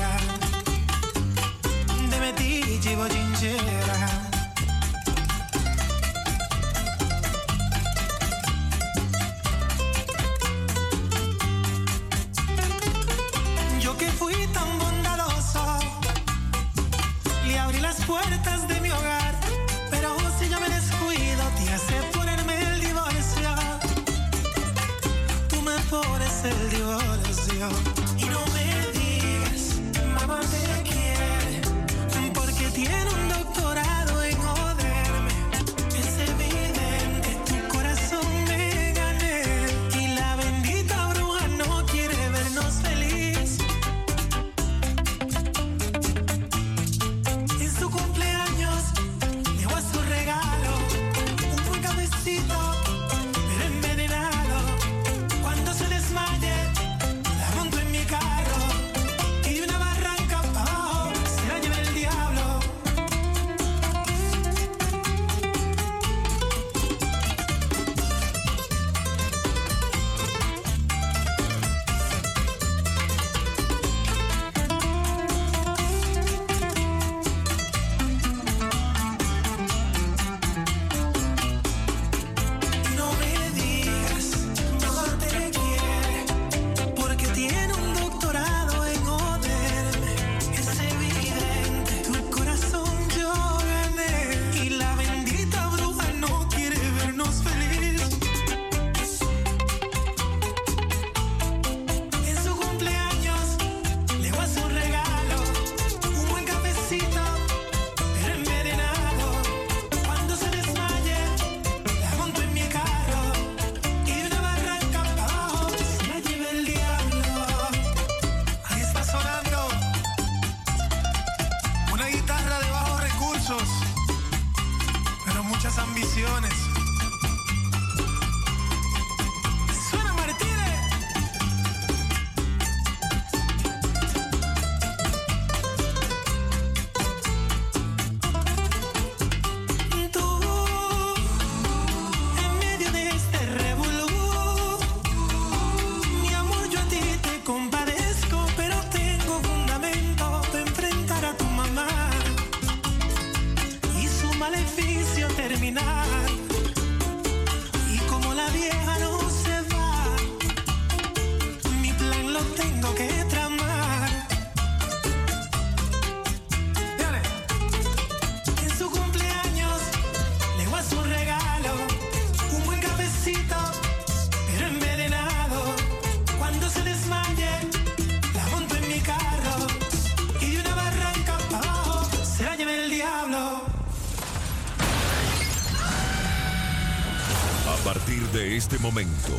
Este momento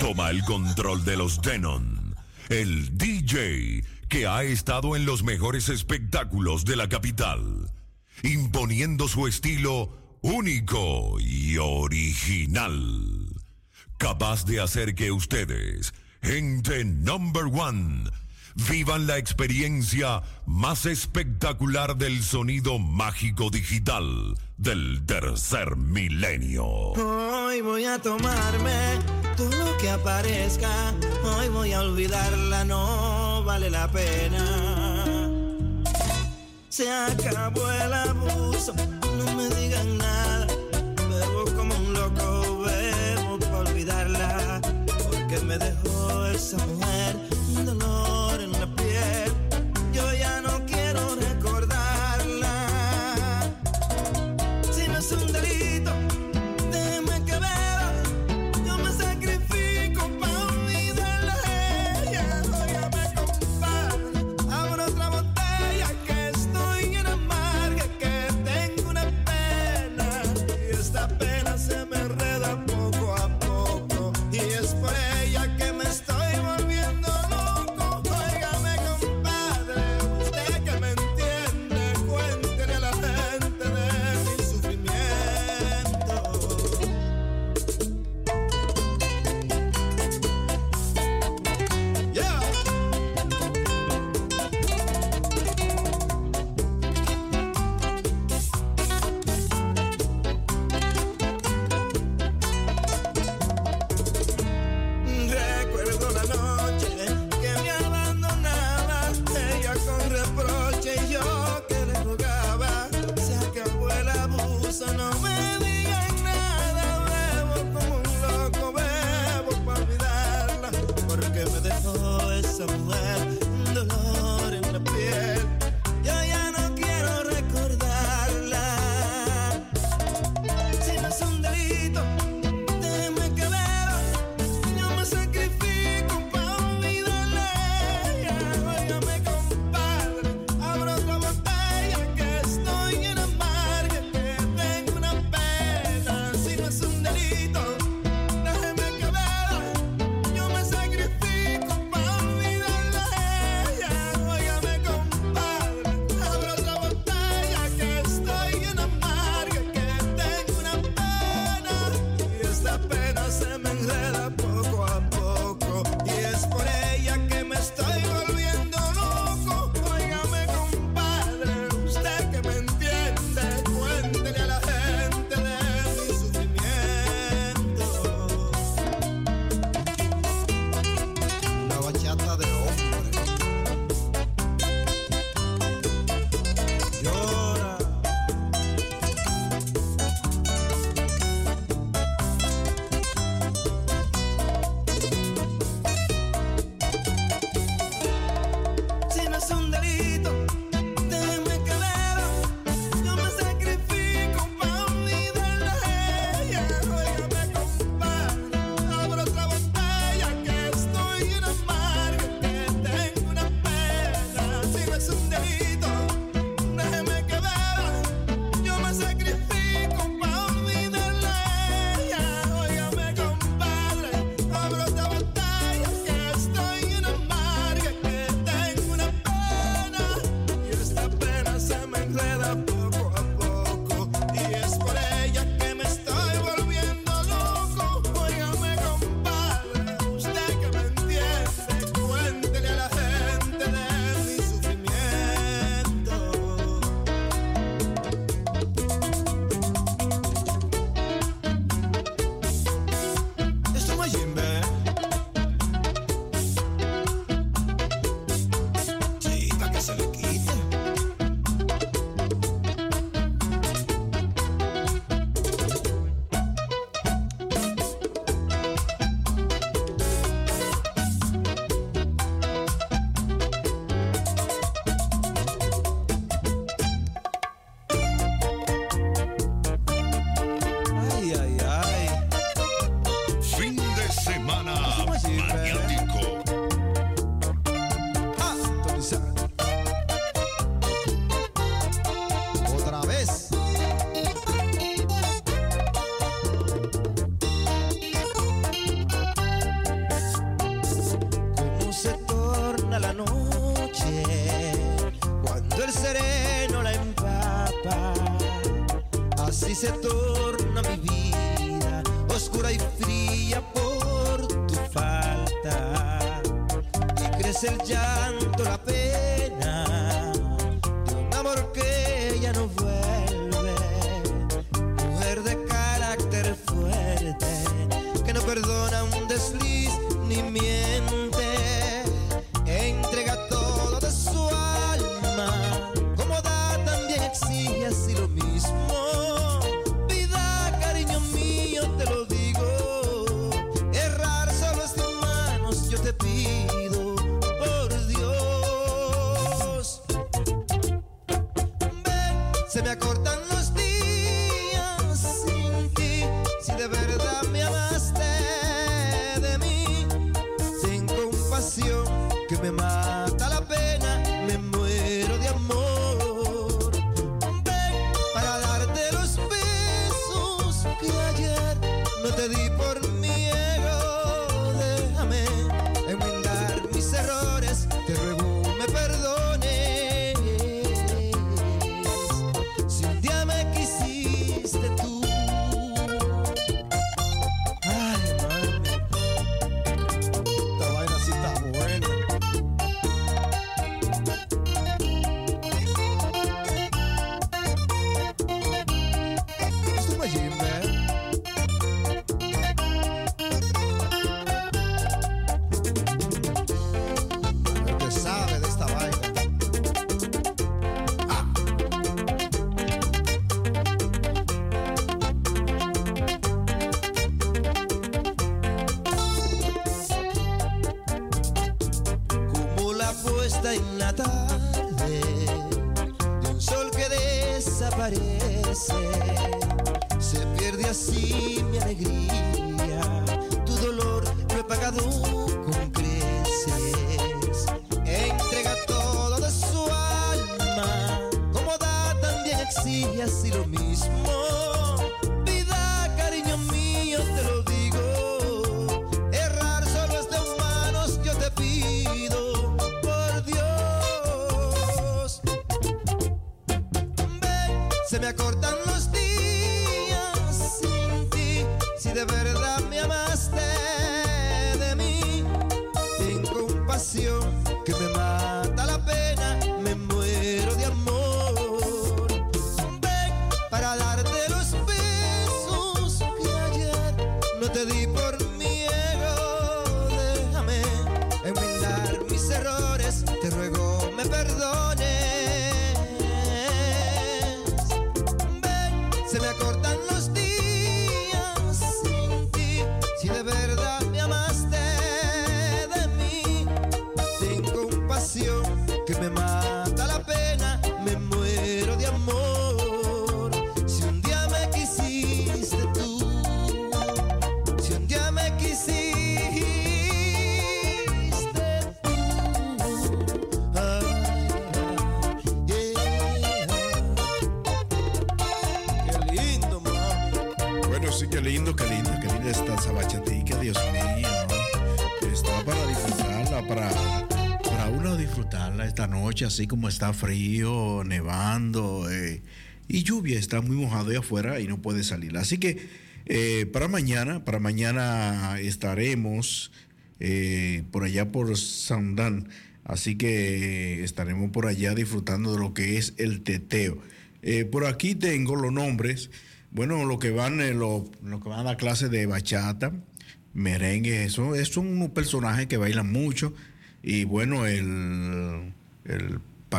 toma el control de los Denon, el DJ que ha estado en los mejores espectáculos de la capital, imponiendo su estilo único y original, capaz de hacer que ustedes, gente number one, vivan la experiencia más espectacular del sonido mágico digital del tercer milenio tomarme todo lo que aparezca. Hoy voy a olvidarla, no vale la pena. Se acabó el abuso Excellent. Así como está frío, nevando eh, y lluvia, está muy mojado ahí afuera y no puede salir. Así que eh, para mañana, para mañana estaremos eh, por allá por Sandán. Así que estaremos por allá disfrutando de lo que es el teteo. Por aquí tengo los nombres. Bueno, lo que van, eh, lo, que van a la clase de bachata, merengue, eso, es son unos personajes que bailan mucho. Y bueno, el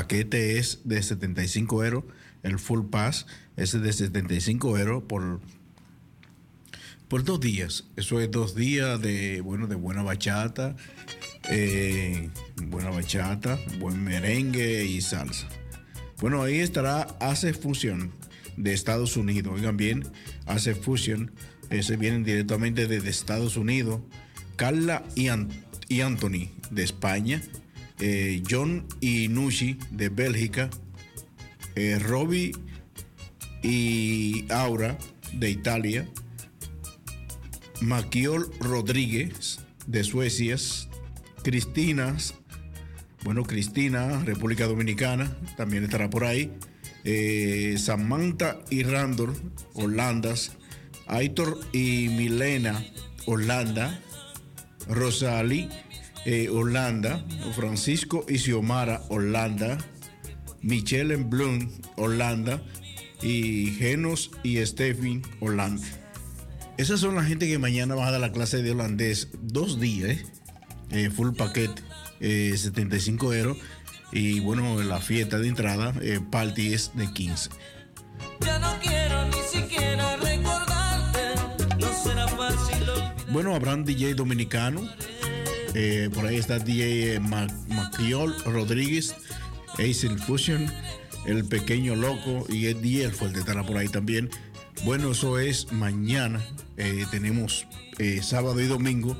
paquete es de 75 euros, el full pass es de 75 euros por, por dos días. Eso es dos días de, bueno, de buena bachata, eh, buena bachata, buen merengue y salsa. Bueno, ahí estará Ace Fusion de Estados Unidos. Oigan bien, Ace Fusion, ese vienen directamente desde Estados Unidos. Carla y, y Anthony de España. Eh, John y Nushi de Bélgica. eh, Robbie y Aura de Italia. Maquiol Rodríguez de Suecia. Cristina Bueno, Cristina, República Dominicana, también estará por ahí. Eh, Samantha y Randor, Holandas. Aitor y Milena, Holanda. Rosalí, eh, Holanda. Francisco y Xiomara, Holanda. Michelle en Bloom, Holanda. Y Genos y Stephen, Holanda. Esas son la gente que mañana va a dar la clase de holandés. Dos días, ¿eh? Eh, full paquete, eh, 75 euros. Y bueno, la fiesta de entrada, eh, party es de 15. Ya no quiero ni siquiera recordarte. No será fácil. Bueno, habrán DJ dominicano. Eh, por ahí está DJ eh, Ma- Maciol Rodríguez, Acel Fusion, El Pequeño Loco y El Fuerte estará por ahí también. Bueno, eso es mañana. Eh, tenemos sábado y domingo.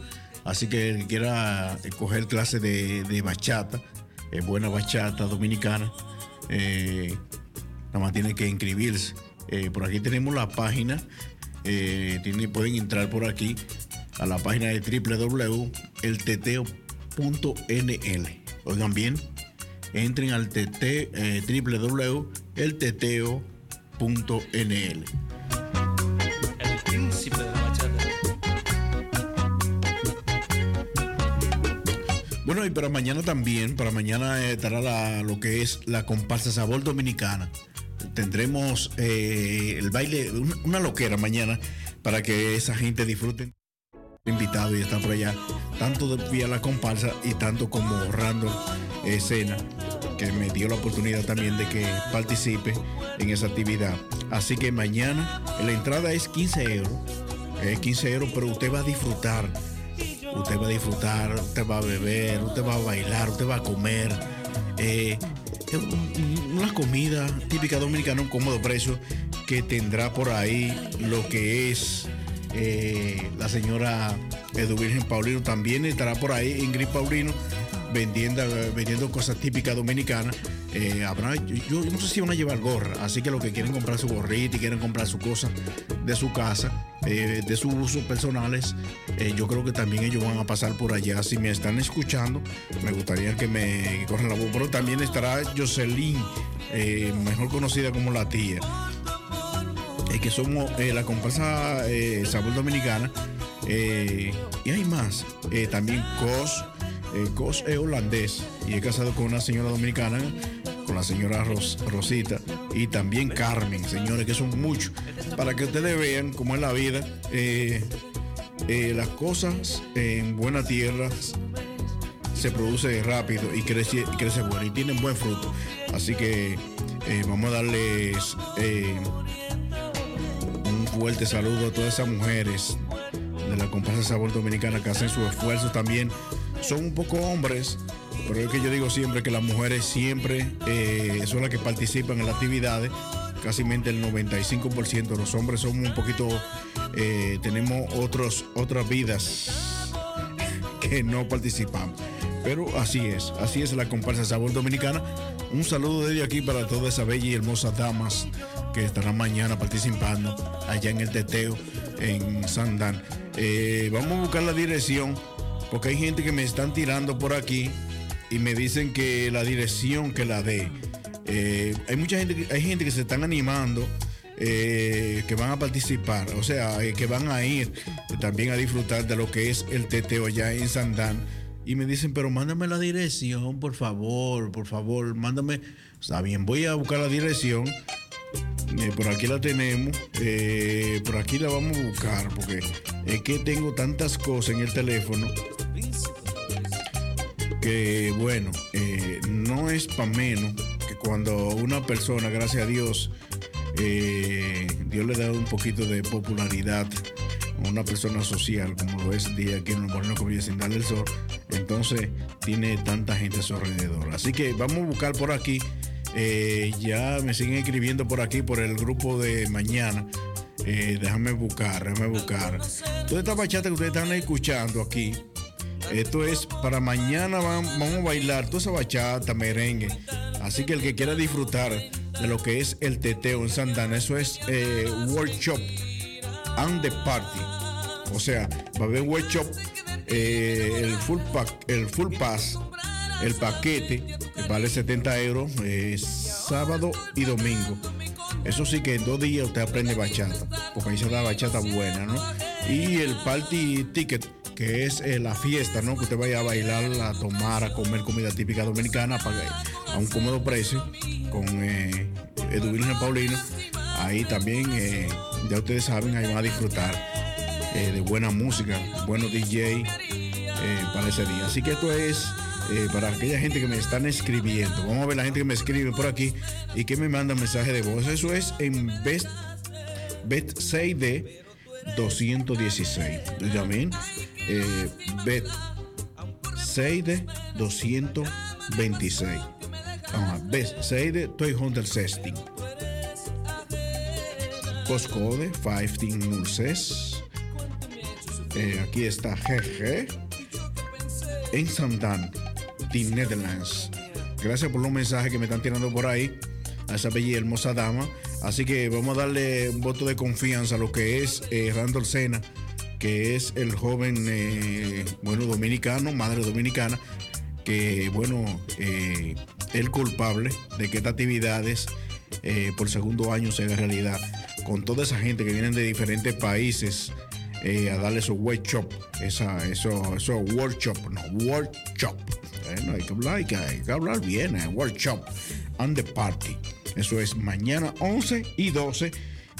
Así que el que quiera coger clase de, bachata, buena bachata dominicana, nada más tiene que inscribirse. Por aquí tenemos la página. tiene- pueden entrar por aquí a la página de www.elteteo.nl. Oigan bien, entren al tt, eh, www.elteteo.nl. El príncipe de. Bueno, y para mañana también, para mañana eh, estará la- lo que es la comparsa Sabor Dominicana. Tendremos eh, el baile, una, una loquera mañana para que esa gente disfruten. Invitado y está por allá, tanto de vía la comparsa y tanto como Randall Sena, que me dio la oportunidad también de que participe en esa actividad. Así que mañana la entrada es 15 euros. Es 15 euros, pero usted va a disfrutar Usted va a disfrutar, usted va a beber, usted va a bailar, usted va a comer. Eh, una comida típica dominicana, un cómodo precio que tendrá por ahí lo que es eh, la señora Edu Virgen Paulino. También estará por ahí Ingrid Paulino vendiendo, vendiendo cosas típicas dominicanas. Eh, yo, no sé si van a llevar gorra, así que los que quieren comprar su gorrita y quieren comprar su cosa de su casa, eh, de sus usos personales, yo creo que también ellos van a pasar por allá. Si me están escuchando, me gustaría que me corran la voz. Pero también estará Jocelyn, mejor conocida como la tía. Eh, que somos eh, la comparsa eh, Sabor Dominicana. eh, y hay más. Eh, también Cos. Cos es holandés y es casado con una señora dominicana, con la señora Ros- Rosita. Y también Carmen, señores, que son muchos. Para que ustedes vean cómo es la vida. las cosas en buena tierra se produce rápido y crece, y crece bueno y tienen buen fruto. Así que vamos a darles fuerte saludo a todas esas mujeres de la comparsa Sabor Dominicana que hacen su esfuerzo también. Son un poco hombres, pero es que yo digo siempre que las mujeres siempre eh, son las que participan en las actividades. Casi el 95% los hombres somos un poquito, eh, tenemos otros, otras vidas que no participamos. Pero así es, así es la comparsa Sabor Dominicana. Un saludo desde aquí para todas esas bellas y hermosas damas que estarán mañana participando allá en el teteo en Sandán. Eh, vamos a buscar la dirección porque hay gente que me están tirando por aquí y me dicen que la dirección que la dé. Eh, hay mucha gente, hay gente que se están animando eh, que van a participar, o sea, que van a ir también a disfrutar de lo que es el teteo allá en Sandán. Y me dicen, pero mándame la dirección, por favor, por favor, mándame. Está bien, voy a buscar la dirección. Eh, por aquí la tenemos. eh, por aquí la vamos a buscar, porque es que tengo tantas cosas en el teléfono que, bueno, eh, no es para menos que cuando una persona, gracias a Dios, Dios le da un poquito de popularidad a una persona social, como lo es día aquí en el Moreno Comida sin darle el sol, entonces tiene tanta gente a su alrededor. Así que vamos a buscar por aquí. Eh, ya me siguen escribiendo por aquí, por el grupo de mañana. Eh, déjame buscar, déjame buscar. Toda esta bachata que ustedes están escuchando aquí, esto es para mañana vam- vamos a bailar toda esa bachata, merengue. Así que el que quiera disfrutar de lo que es el teteo en Santana, eso es eh, workshop and the party. O sea, va a haber workshop, el full pack, el full pass El paquete vale 70 euros eh, sábado y domingo. Eso sí que en dos días usted aprende bachata, porque ahí se da bachata buena, ¿no? Y el party ticket, que es eh, la fiesta, ¿no? Que usted vaya a bailar, a tomar, a comer comida típica dominicana paga- a un cómodo precio con eh, Edwin Paulino. Ahí también, eh, ya ustedes saben, ahí van a disfrutar de buena música, buenos DJ para ese día. Así que esto es eh, para aquella gente que me están escribiendo. Vamos a ver la gente que me escribe por aquí y que me manda mensaje de voz. Eso es en Best, Bet 6D 216. También eh, Bet 6D 226. Vamos a Best 6D Toy Hunter Sesting. Postcode 1506. Eh, aquí está GG en Sandan, de Netherlands. Gracias por los mensajes que me están tirando por ahí a esa bella y hermosa dama. Así que vamos a darle un voto de confianza a lo que es eh, Sena, que es el joven, eh, bueno, dominicano, madre dominicana, que, bueno, eh, el culpable de que estas actividades eh, por segundo año se haga realidad. Con toda esa gente que vienen de diferentes países eh, a darle su workshop, esa, eso, eso workshop, no, workshop. Eh, no, hay, que hablar, hay, que, hay que hablar bien, eh, workshop and the party. Eso es mañana 11 y 12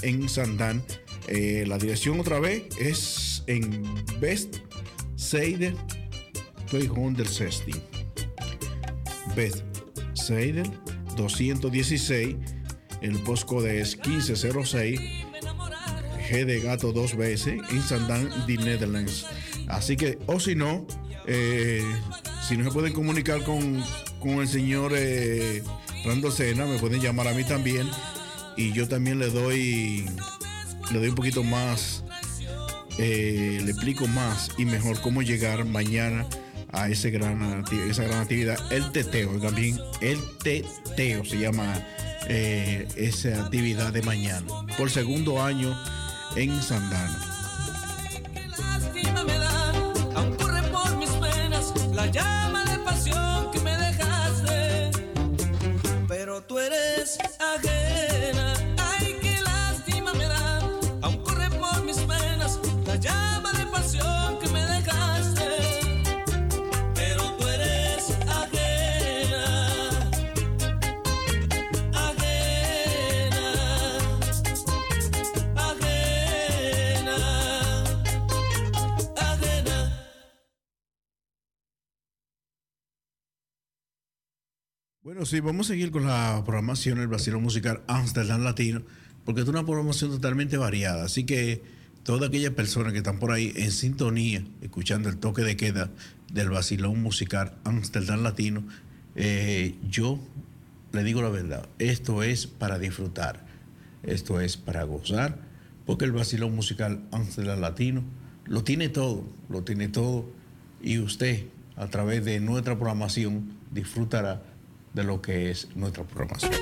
en Sandán. Eh, la dirección otra vez es en Best Seider 216. Best Seider 216. El postcode es 1506. G de gato dos veces en Sandán, de Netherlands. Así que, o si no, eh, si no se pueden comunicar con, con el señor eh, Rando Sena, me pueden llamar a mí también. Y yo también le doy, le doy un poquito más, eh, le explico más y mejor cómo llegar mañana a ese gran, esa gran actividad. El teteo, también el teteo se llama eh, esa actividad de mañana. Por segundo año en Sandana. Sí, vamos a seguir con la programación del Brasil Musical Amsterdam Latino, porque es una programación totalmente variada. Así que todas aquellas personas que están por ahí en sintonía, escuchando el toque de queda del Basilón Musical Amsterdam Latino, eh, yo le digo la verdad, esto es para disfrutar, esto es para gozar, porque el Basilón Musical Amsterdam Latino lo tiene todo, lo tiene todo, y usted a través de nuestra programación disfrutará de lo que es nuestra programación.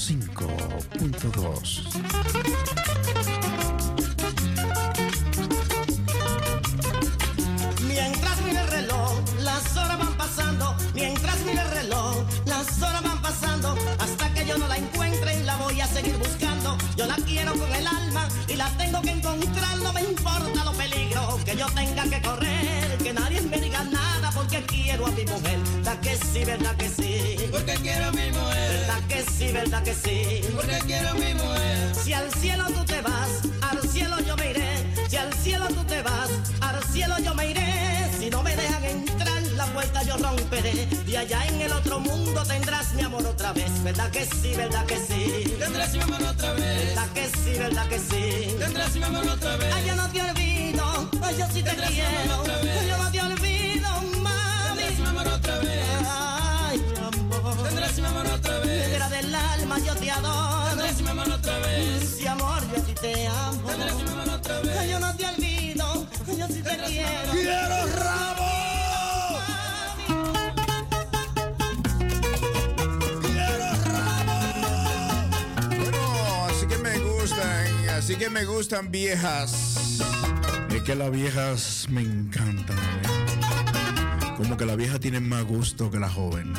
105.2. Si al cielo tú te vas, al cielo yo me iré. Si al cielo tú te vas, al cielo yo me iré. Si no me dejan entrar, la puerta yo romperé. Y allá en el otro mundo tendrás mi amor otra vez. ¿Verdad que sí, verdad que sí? Tendrás mi amor otra vez. ¿Verdad que sí, verdad que sí? Tendrás mi amor otra vez. Ay, yo no te olvido, ay, yo sí te quiero. te quiero. ¡Quiero rabo! ¡Quiero rabo! Bueno, así que me gustan, así que me gustan viejas. Es que las viejas me encantan. ¿eh? Como que la vieja tiene más gusto que la joven.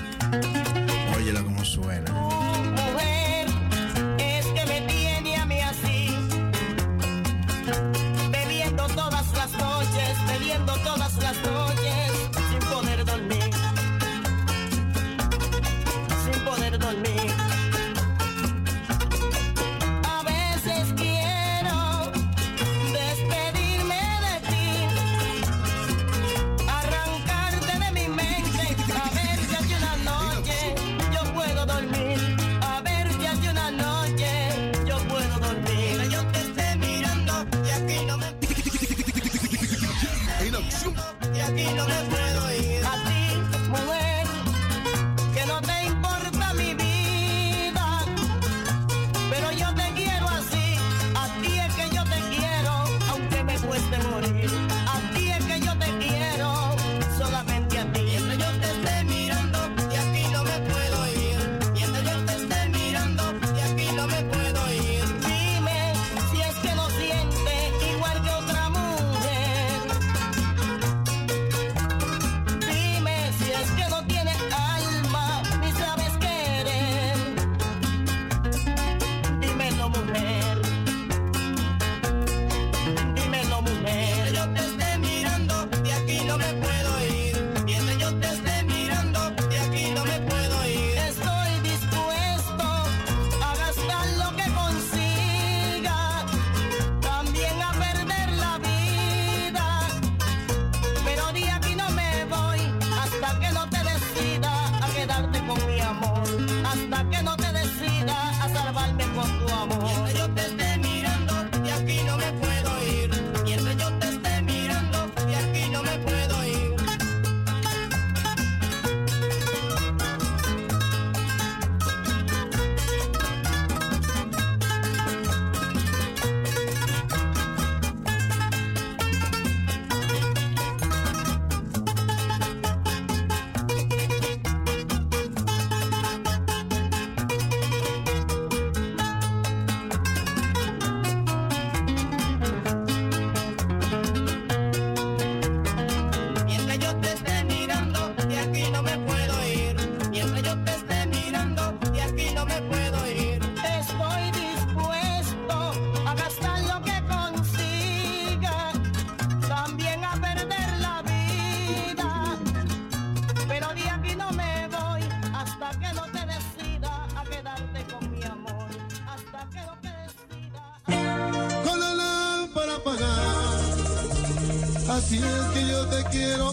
get on.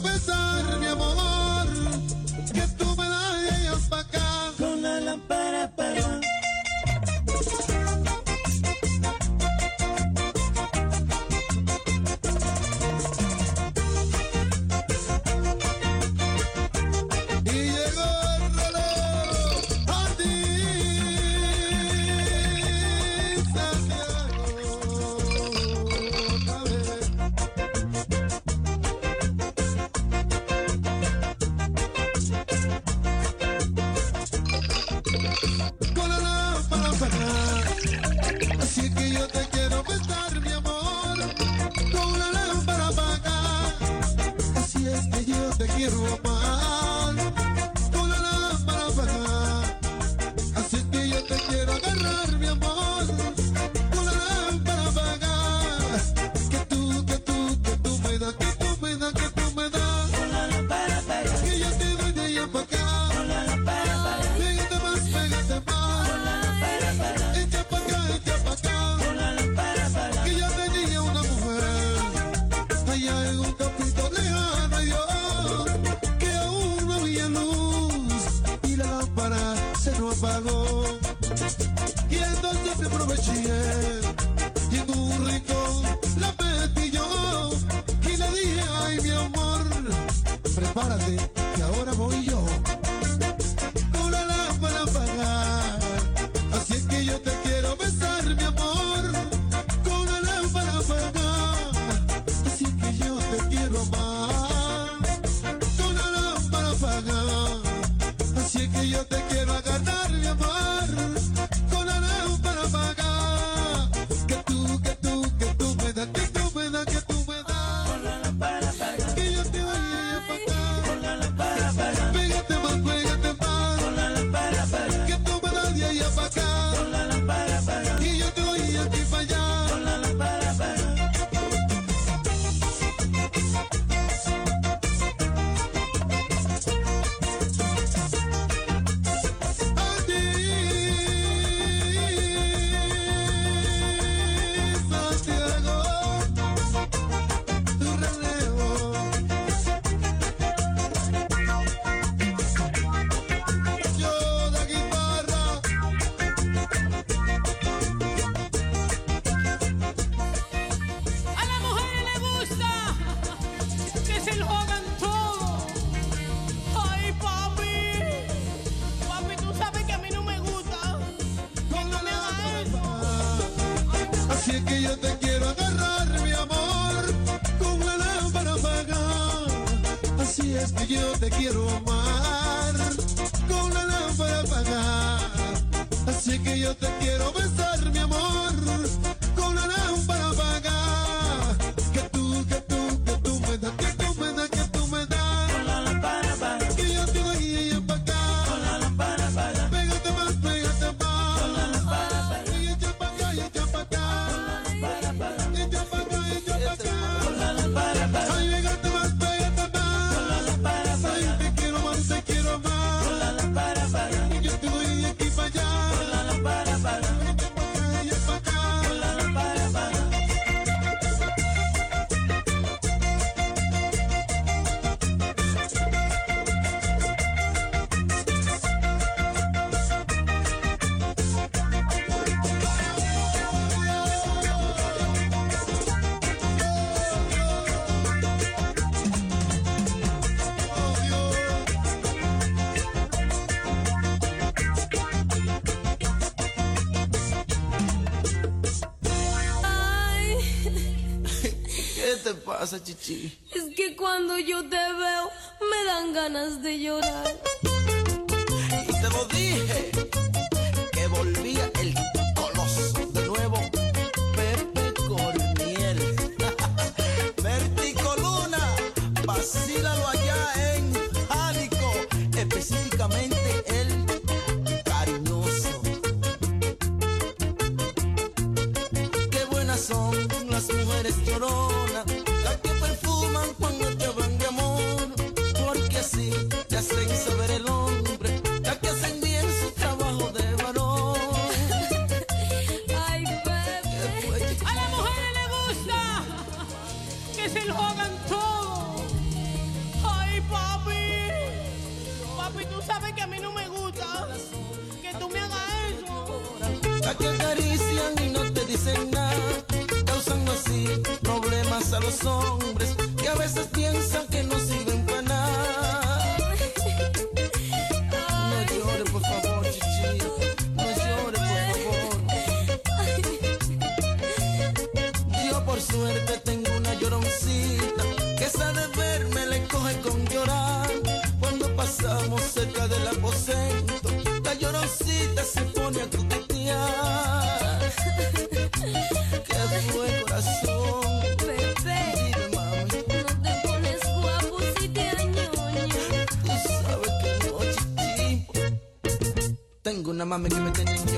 pasa, chichi? Es que cuando yo te veo me dan ganas de llorar. naman, maging magandang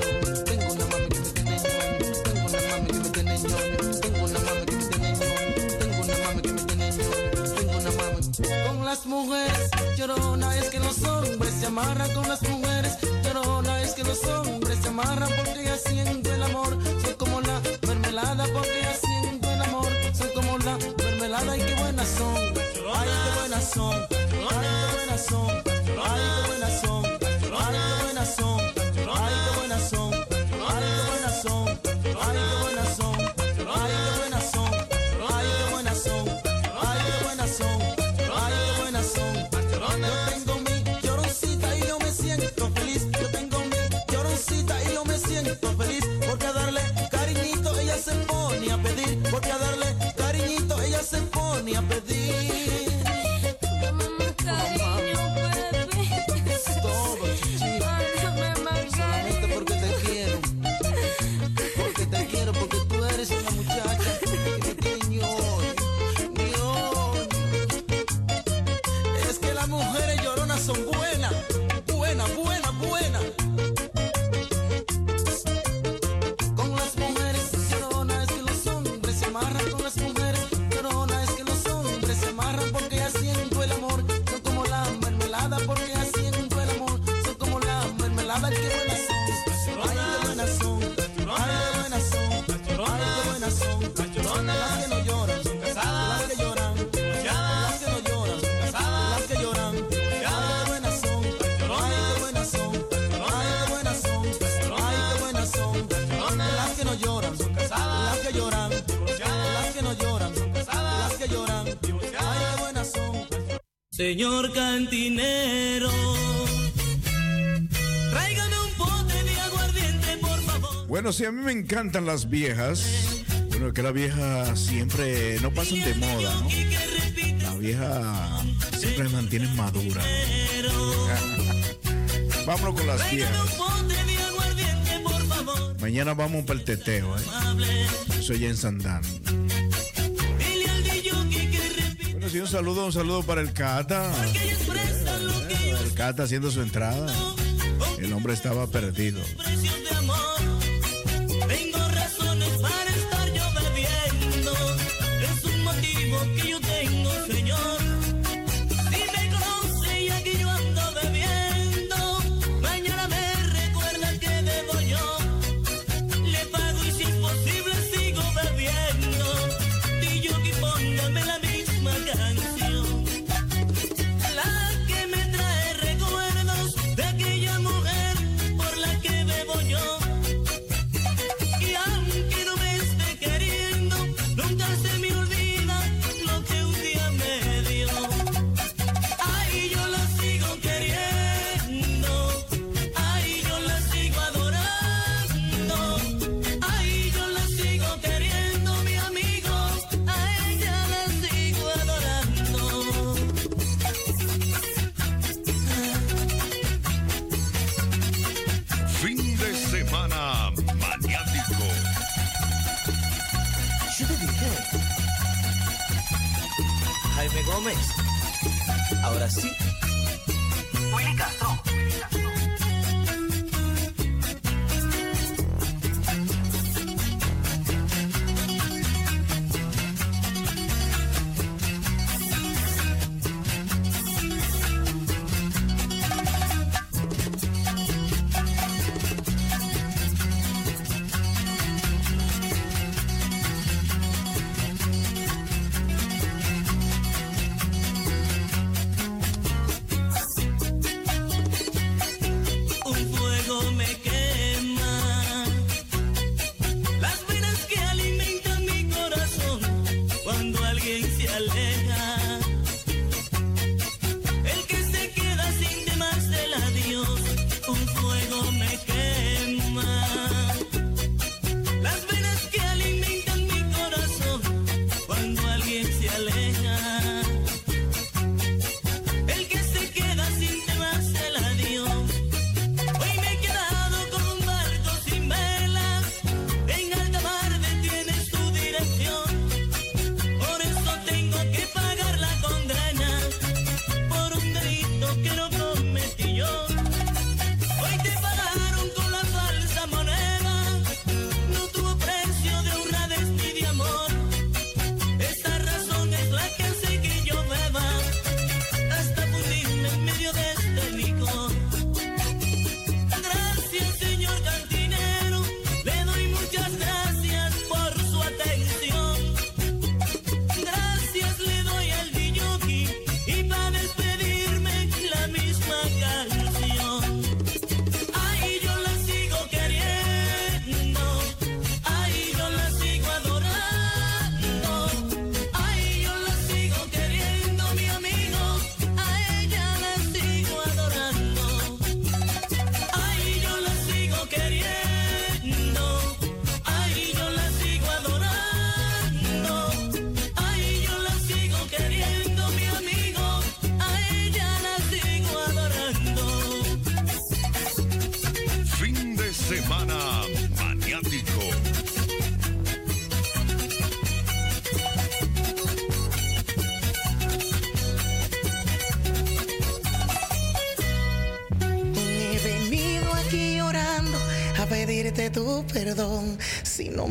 Señor cantinero, tráigame un pote de aguardiente, por favor. Bueno, sí, a mí me encantan las viejas. Bueno, que las viejas siempre no pasan de moda, ¿no? Las viejas siempre las mantienen maduras. ¿no? Vámonos con las viejas. Mañana vamos para el teteo, ¿eh? Soy en Sandana. saludo, un saludo para el Cata. El Cata haciendo su entrada. El hombre estaba perdido.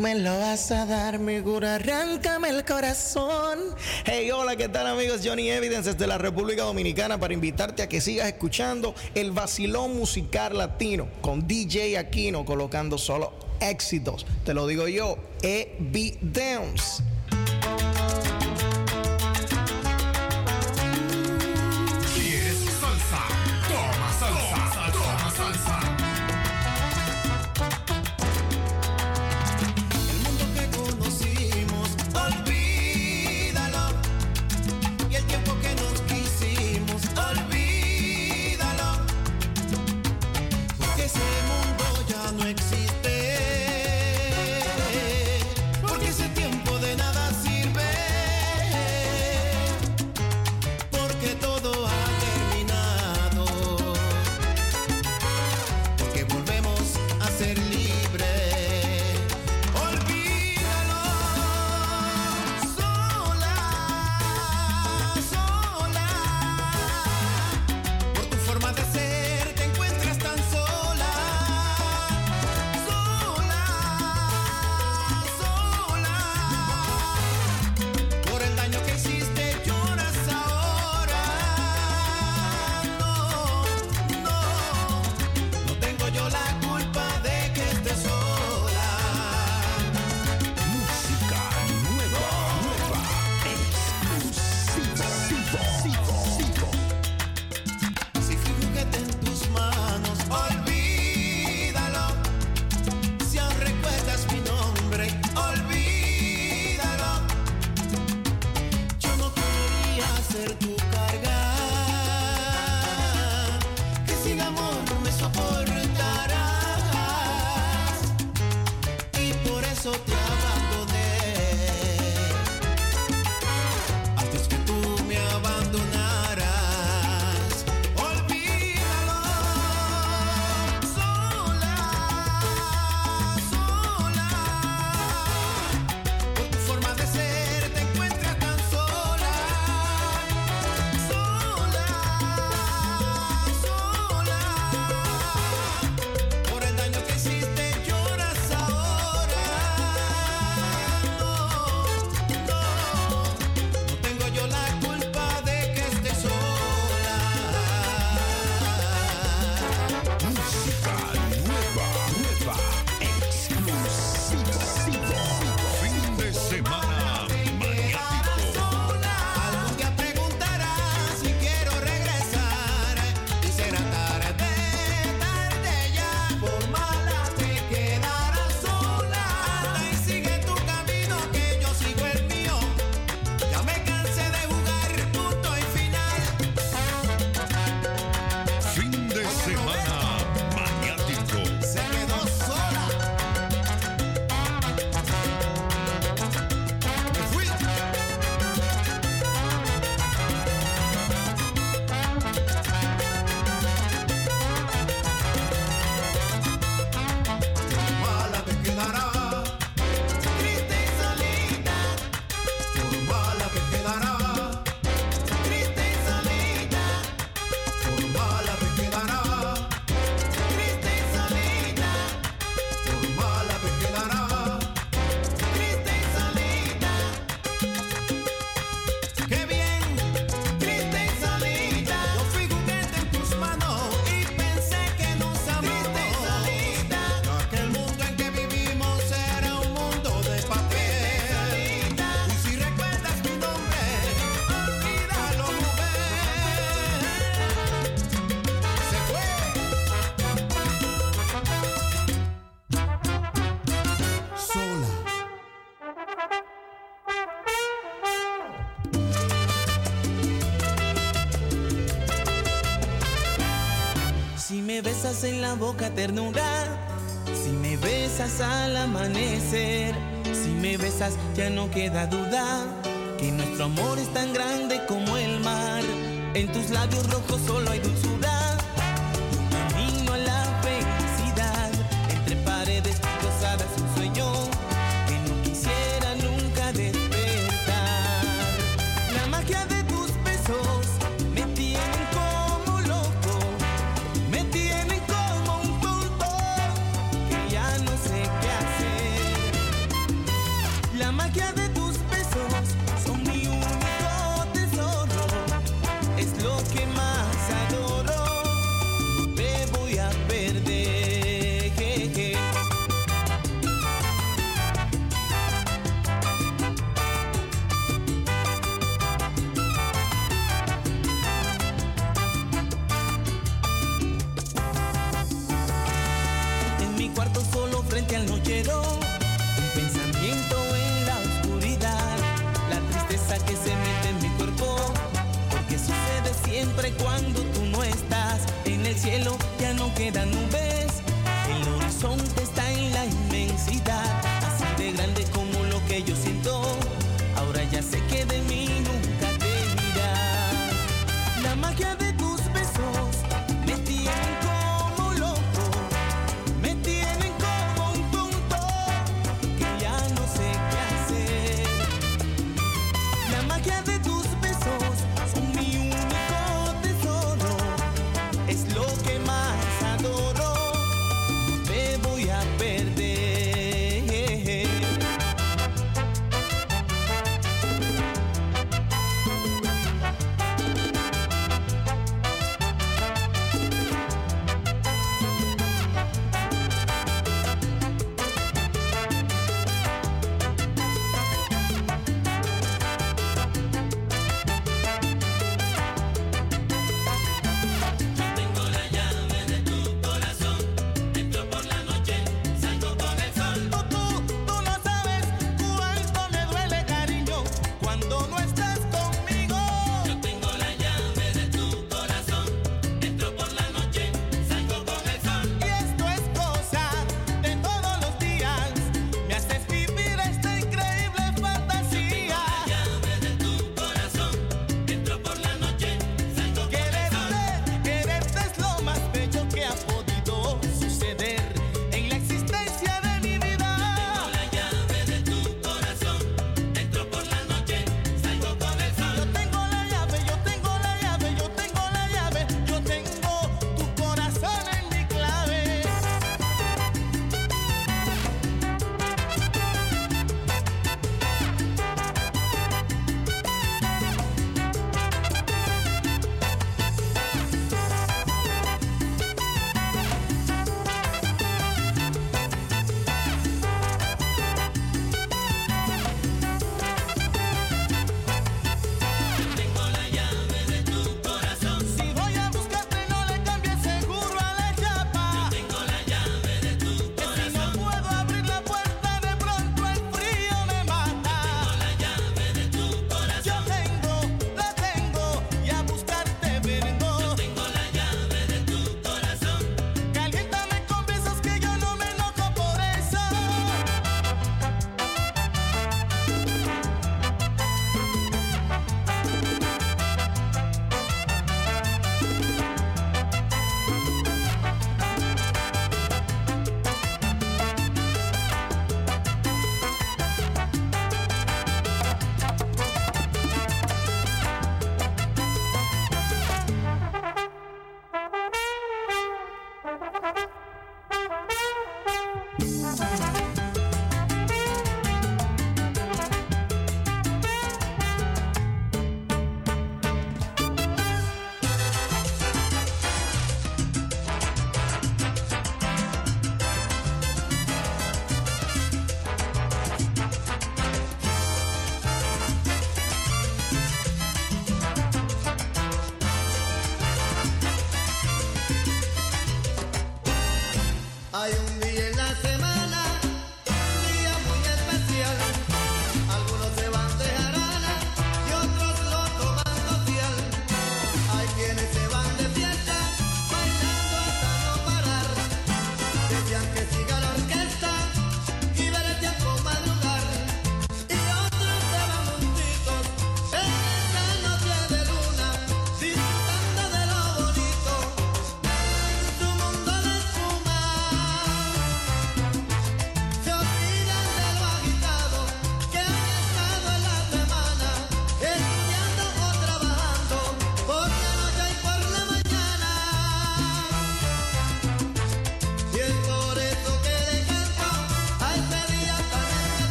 me lo vas a dar, mi cura, arráncame el corazón. Hey, hola, ¿qué tal amigos? Johnny Evidence desde la República Dominicana para invitarte a que sigas escuchando el vacilón musical latino con DJ Aquino colocando solo éxitos. Te lo digo yo, Evidence. en la boca ternura. Si me besas al amanecer, si me besas ya no queda duda que nuestro amor es tan grande como el mar. En tus labios rojos solo hay dulzura.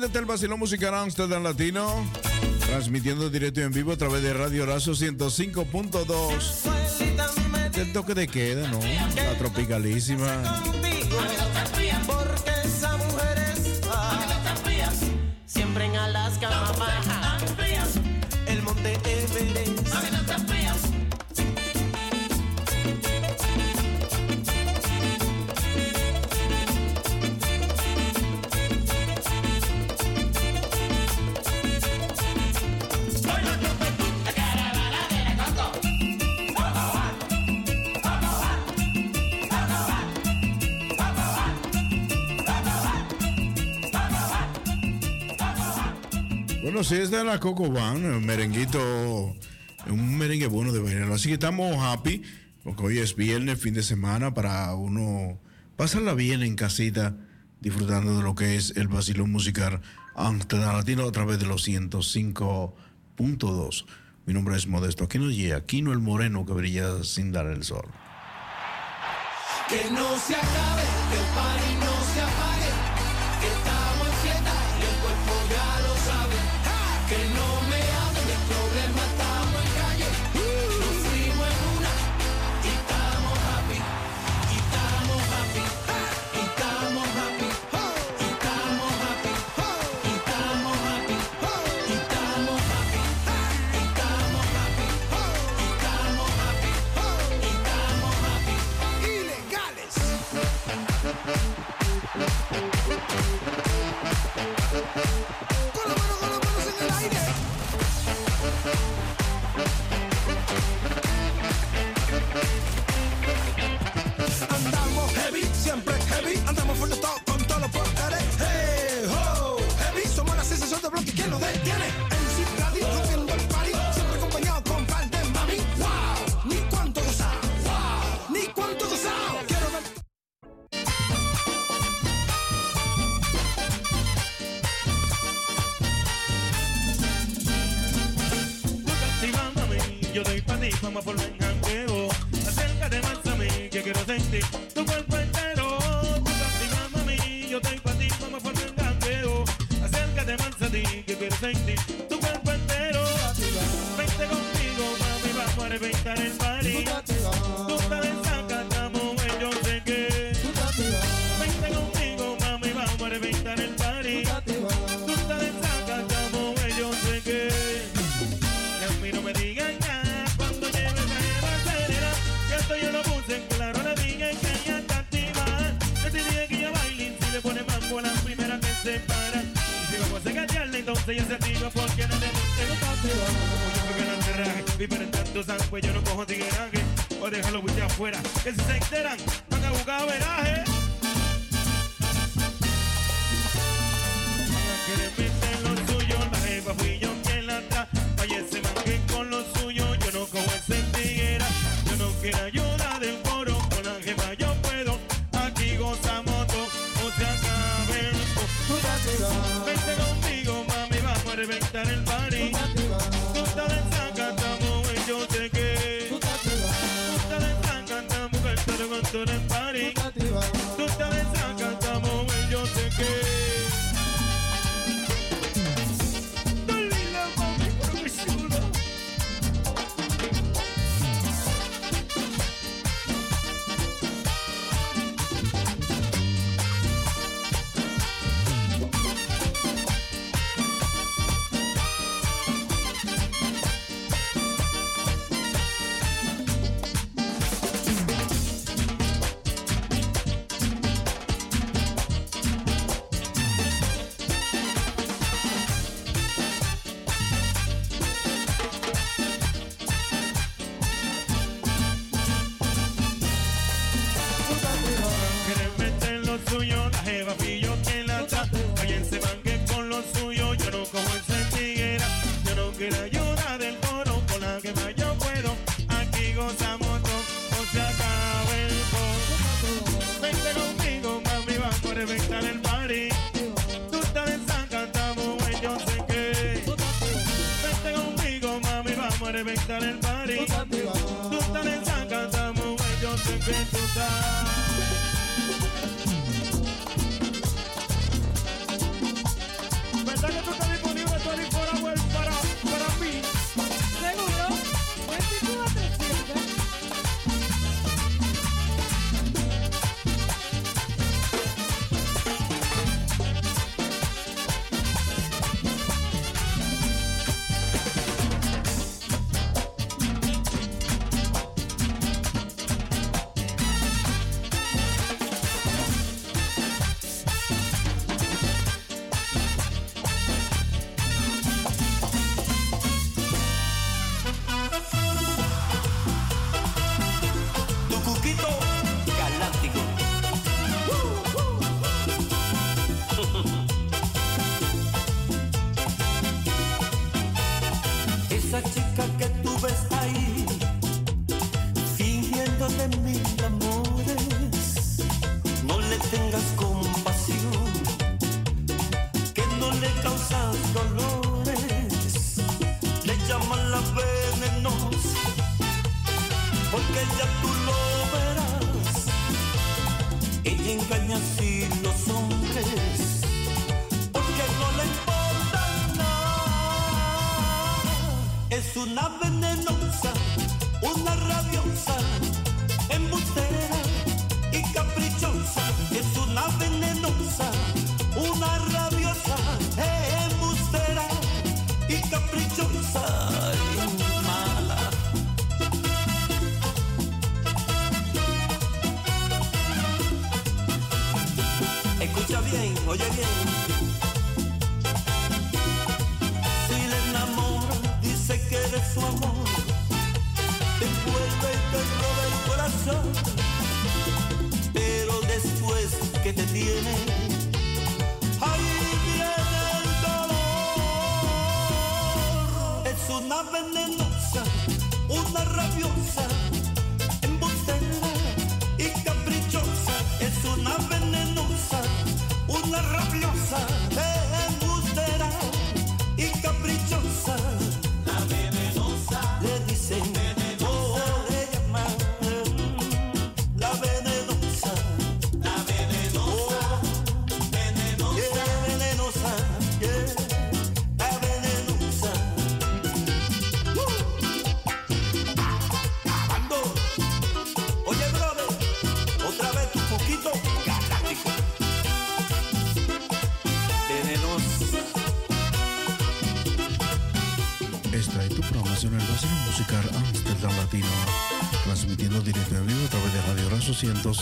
Imagínate el vacilón musical Amsterdam Latino, transmitiendo directo y en vivo a través de Radio Razo 105.2. El toque de queda, ¿no? La tropicalísima. sí, es de la Coco un merenguito, un merengue bueno de bailar. Así que estamos happy, porque hoy es viernes, fin de semana, para uno pasarla bien en casita, disfrutando de lo que es el vacilón musical Antena Latino a través de los 105.2. Mi nombre es Modesto Aquino y Aquino el Moreno que brilla sin dar el sol. Que no se acabe, que el party no se apague. se yo se porque no le gusta el campeón. Yo me quedo enterraje, viven tanto sangre, pues yo no cojo tigueraje. O déjalo huir afuera, que si se enteran, van a jugar a veraje.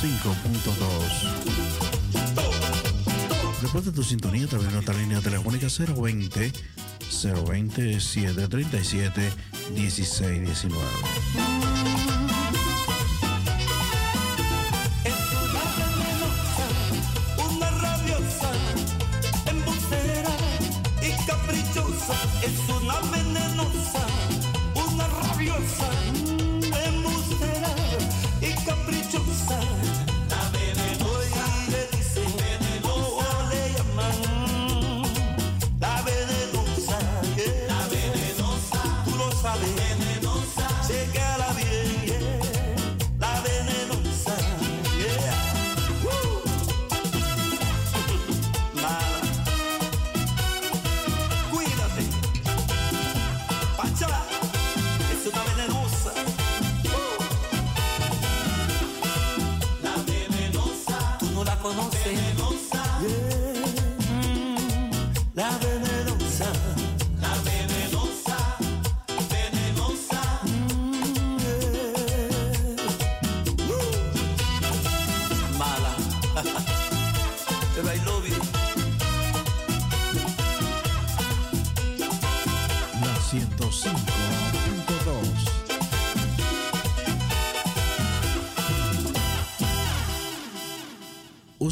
105.2. Reporta tu sintonía a través de nuestra línea telefónica 020 020 737 1619.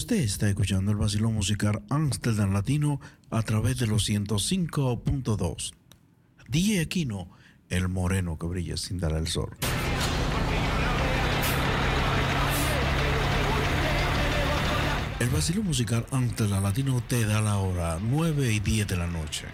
Usted está escuchando el vacilón musical Amsterdam Latino a través de los 105.2. DJ Aquino, el moreno que brilla sin dar el sol. El vacilón musical Amsterdam Latino te da la hora 9 y 10 de la noche.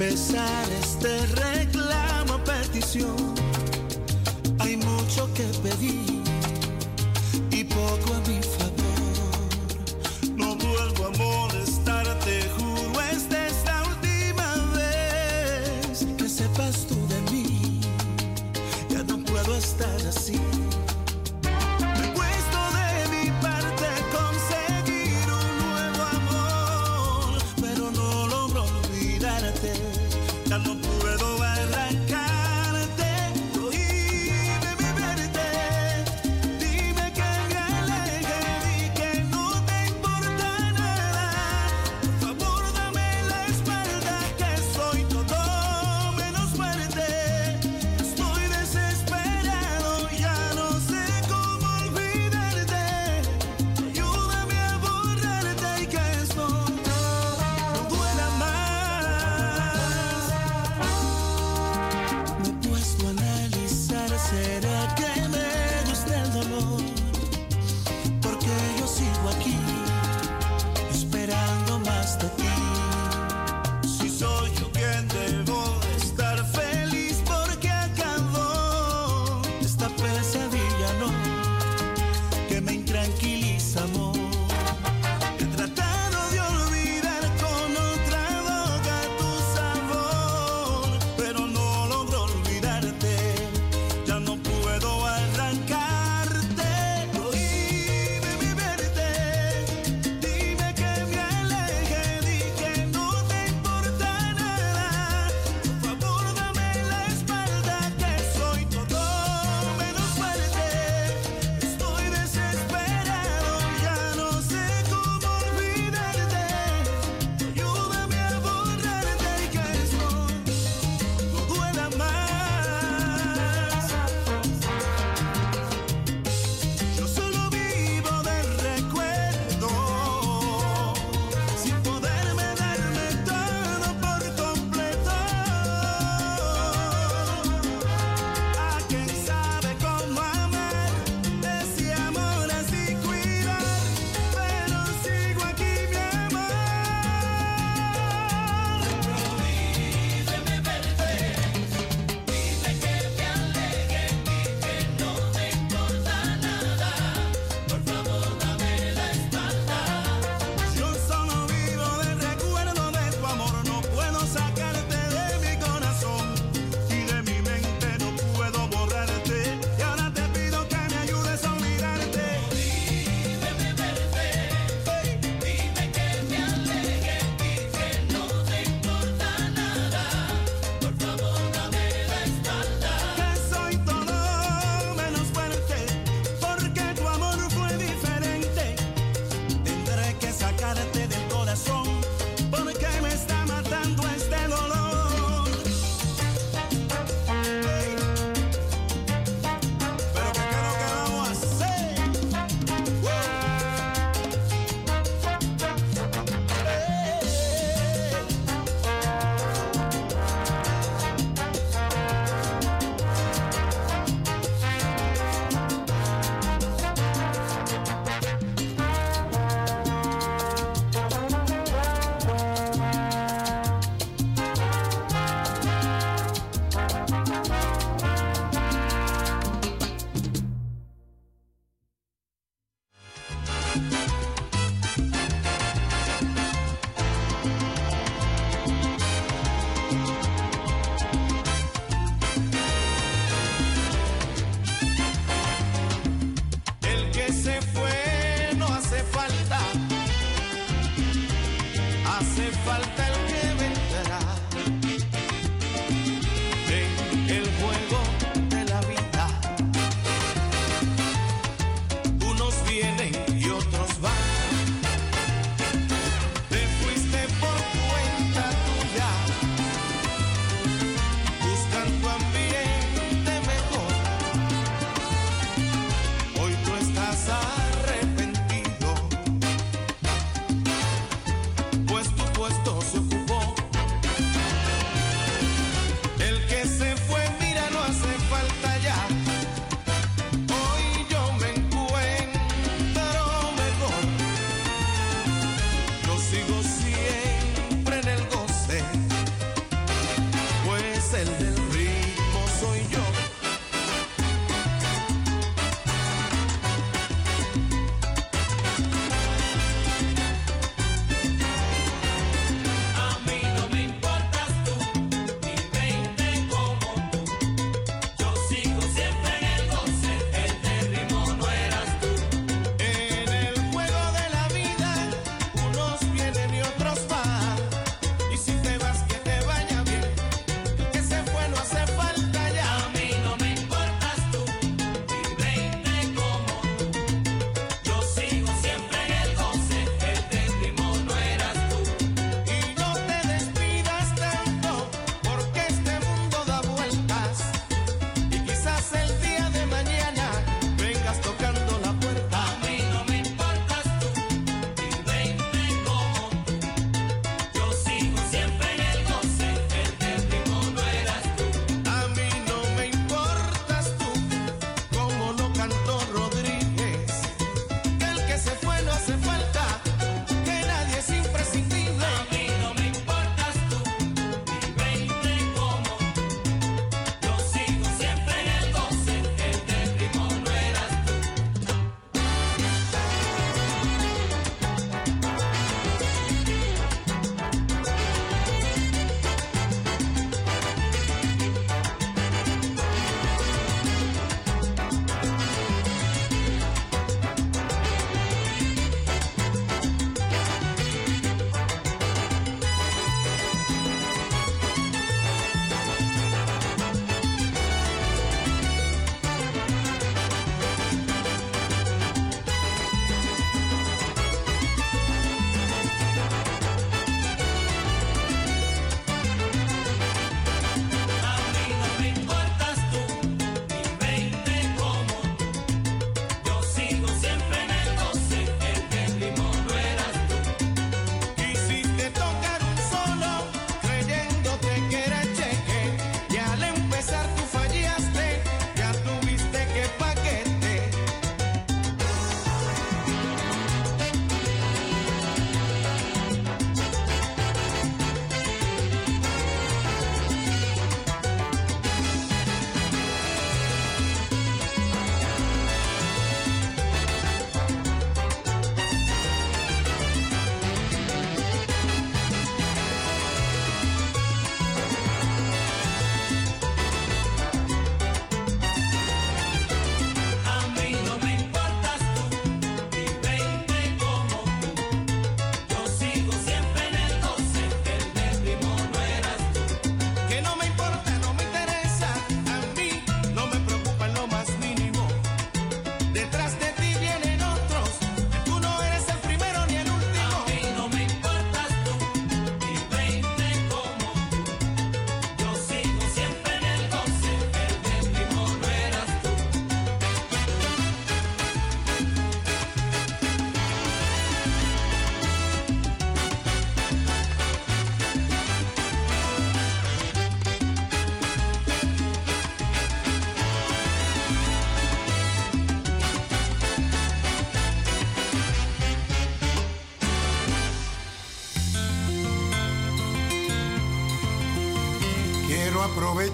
Empezar este reclamo petición.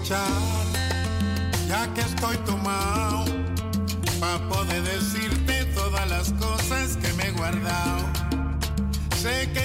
ya que estoy tomado, pa' poder decirte todas las cosas que me he guardado. Sé que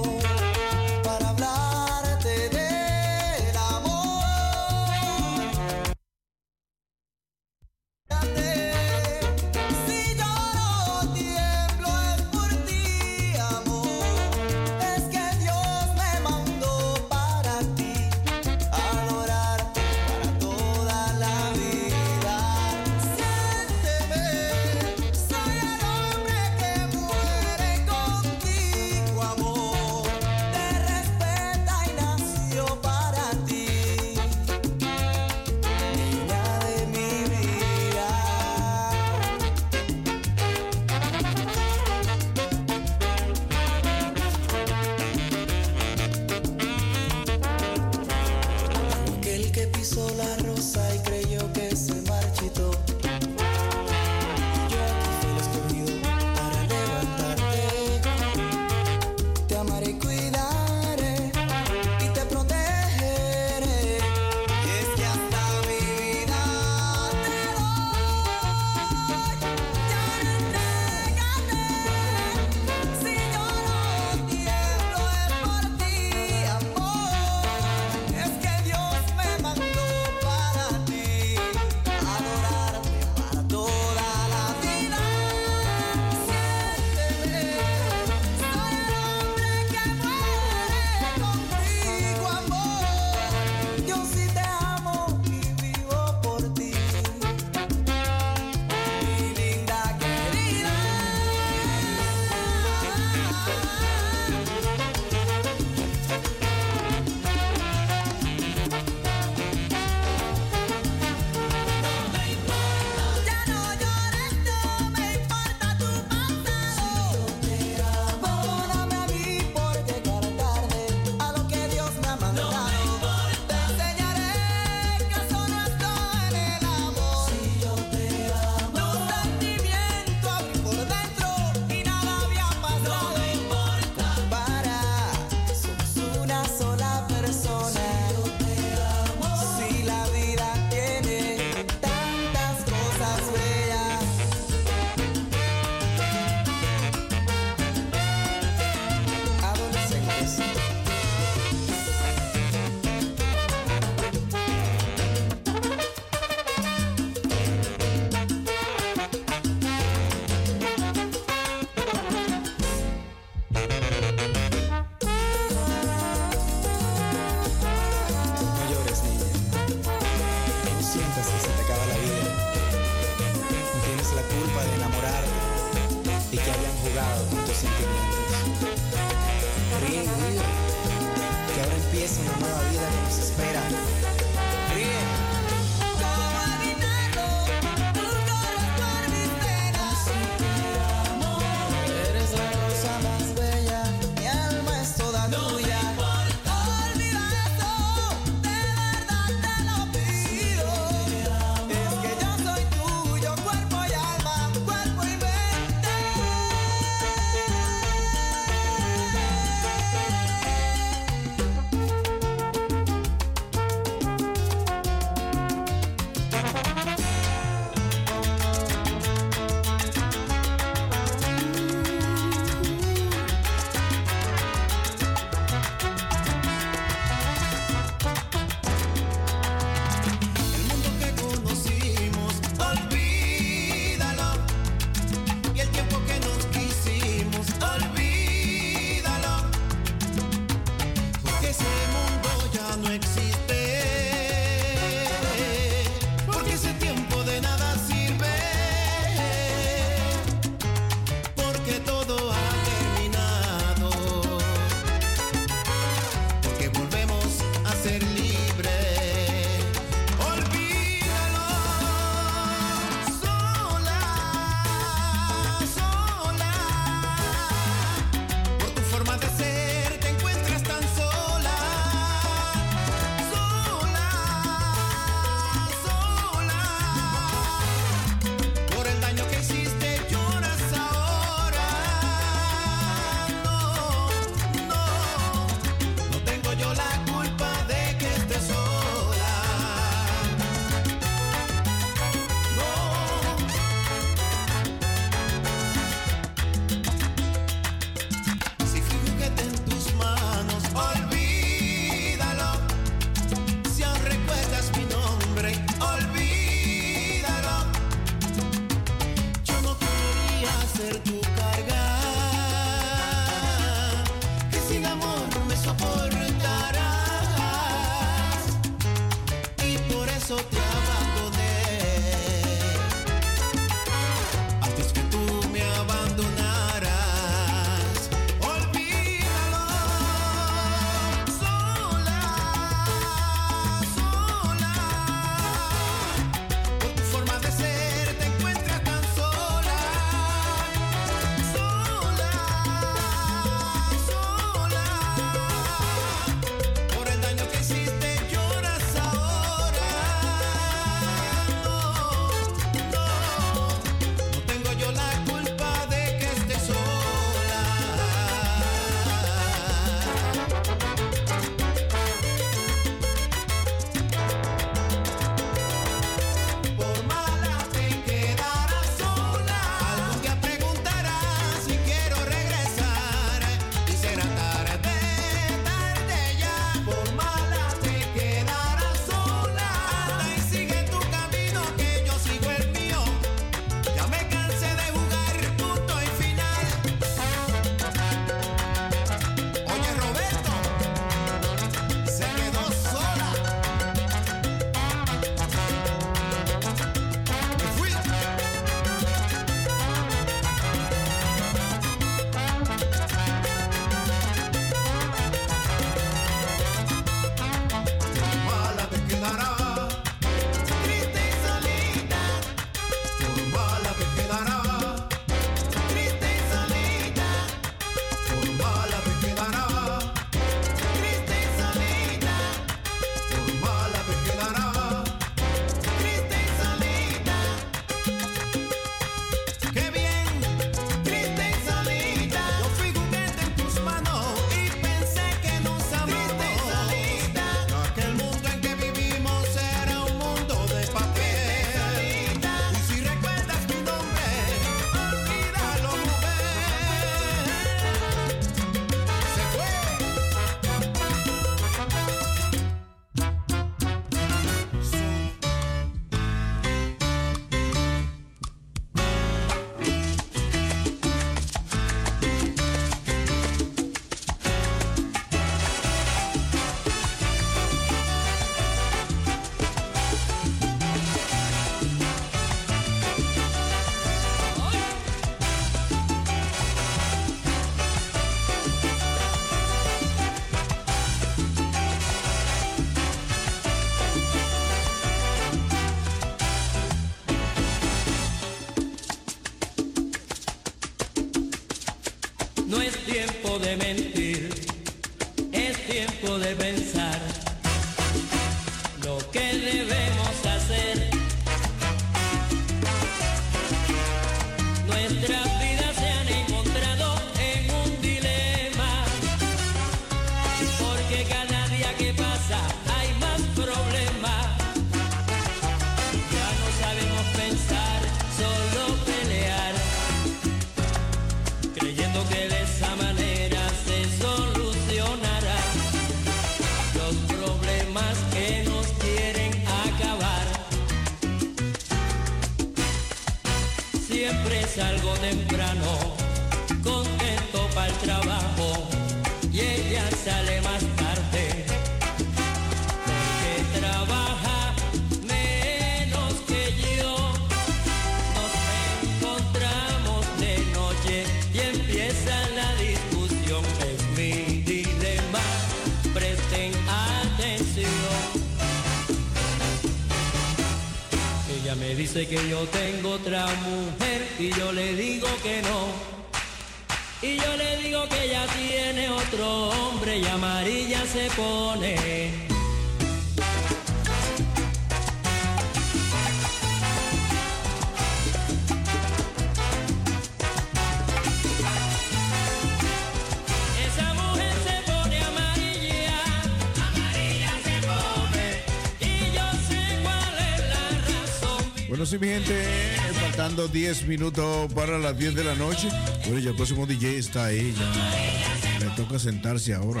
10 minutos para las 10 de la noche. Bueno, ya el próximo DJ está ahí. Ya. Me toca sentarse ahora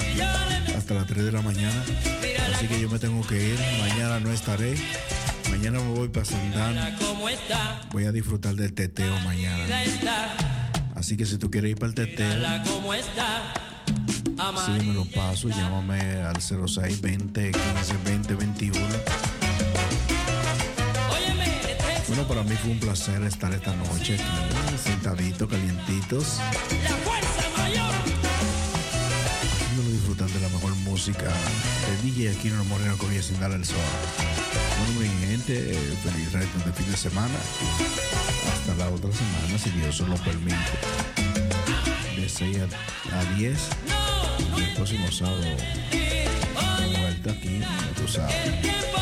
hasta las 3 de la mañana. Así que yo me tengo que ir. Mañana no estaré. Mañana me voy para Santana. Voy a disfrutar del teteo mañana. Así que si tú quieres ir para el teteo, sí, me lo paso. Llámame al 06 20 15 20 21 para mí fue un placer estar esta noche sentaditos, calientitos. La fuerza mayor. Haciéndolo disfrutar de la mejor música de DJ Aquino Moreno Corría sin darle el sol. Bueno, mi gente, feliz resto de fin de semana. Hasta la otra semana, si Dios lo permite. De 6 a, a 10. Y el próximo sábado, de vuelta aquí, tú sabes.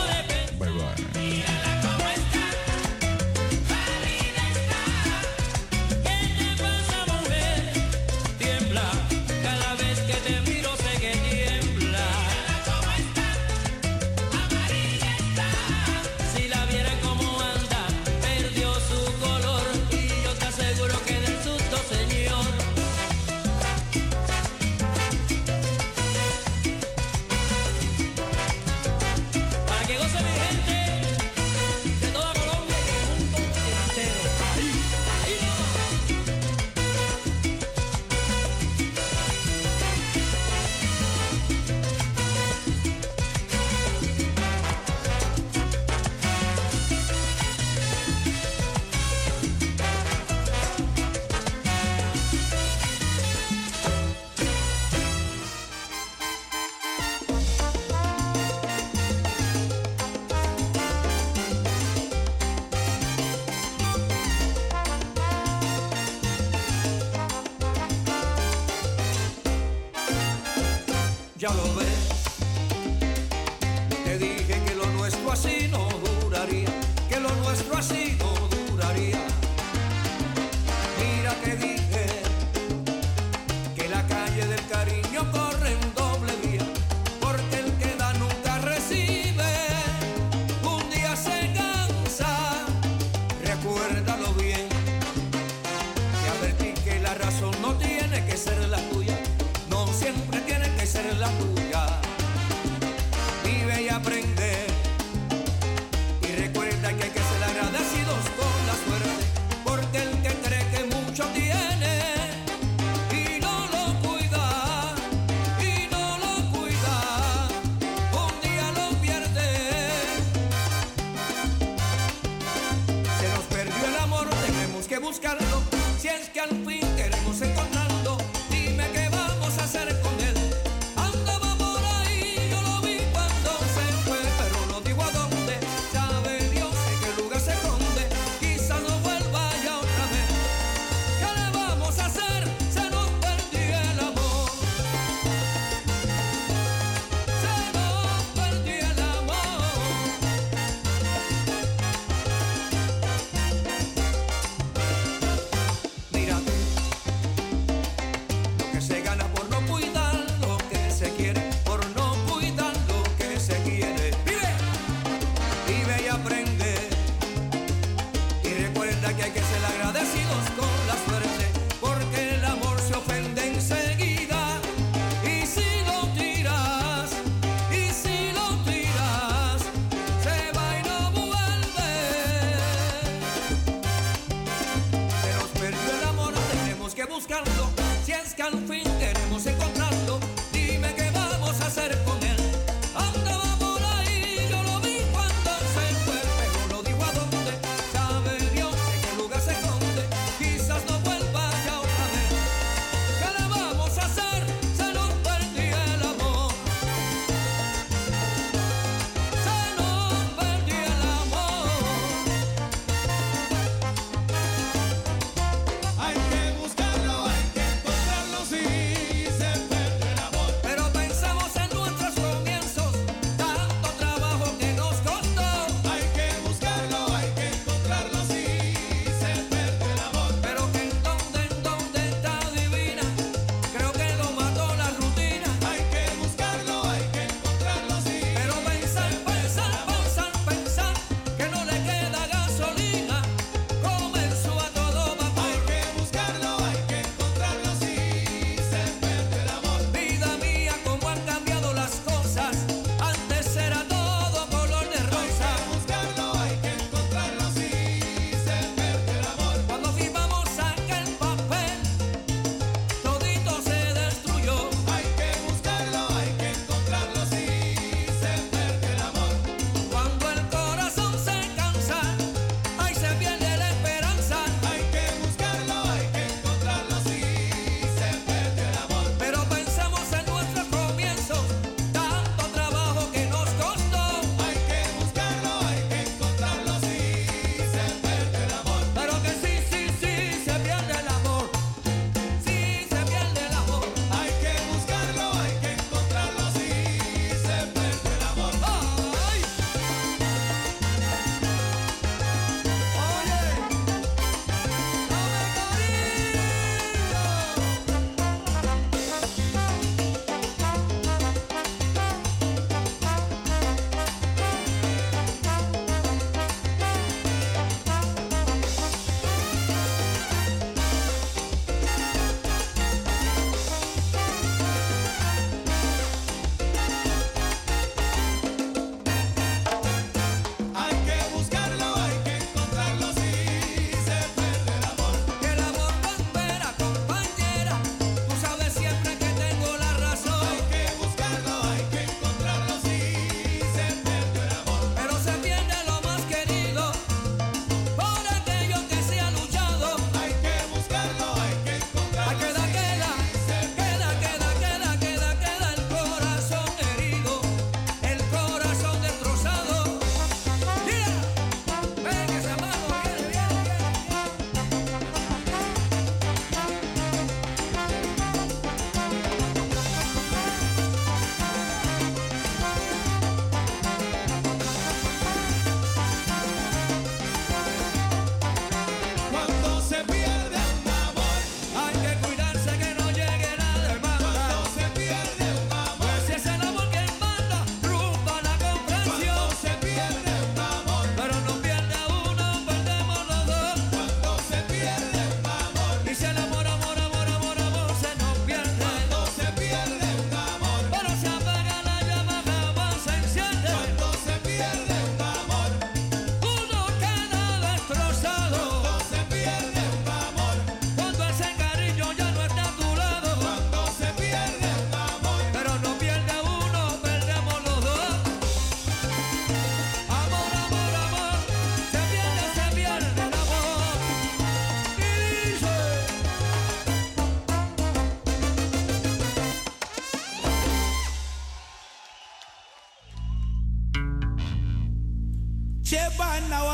Cheba Nawara, eh, Nawara yo.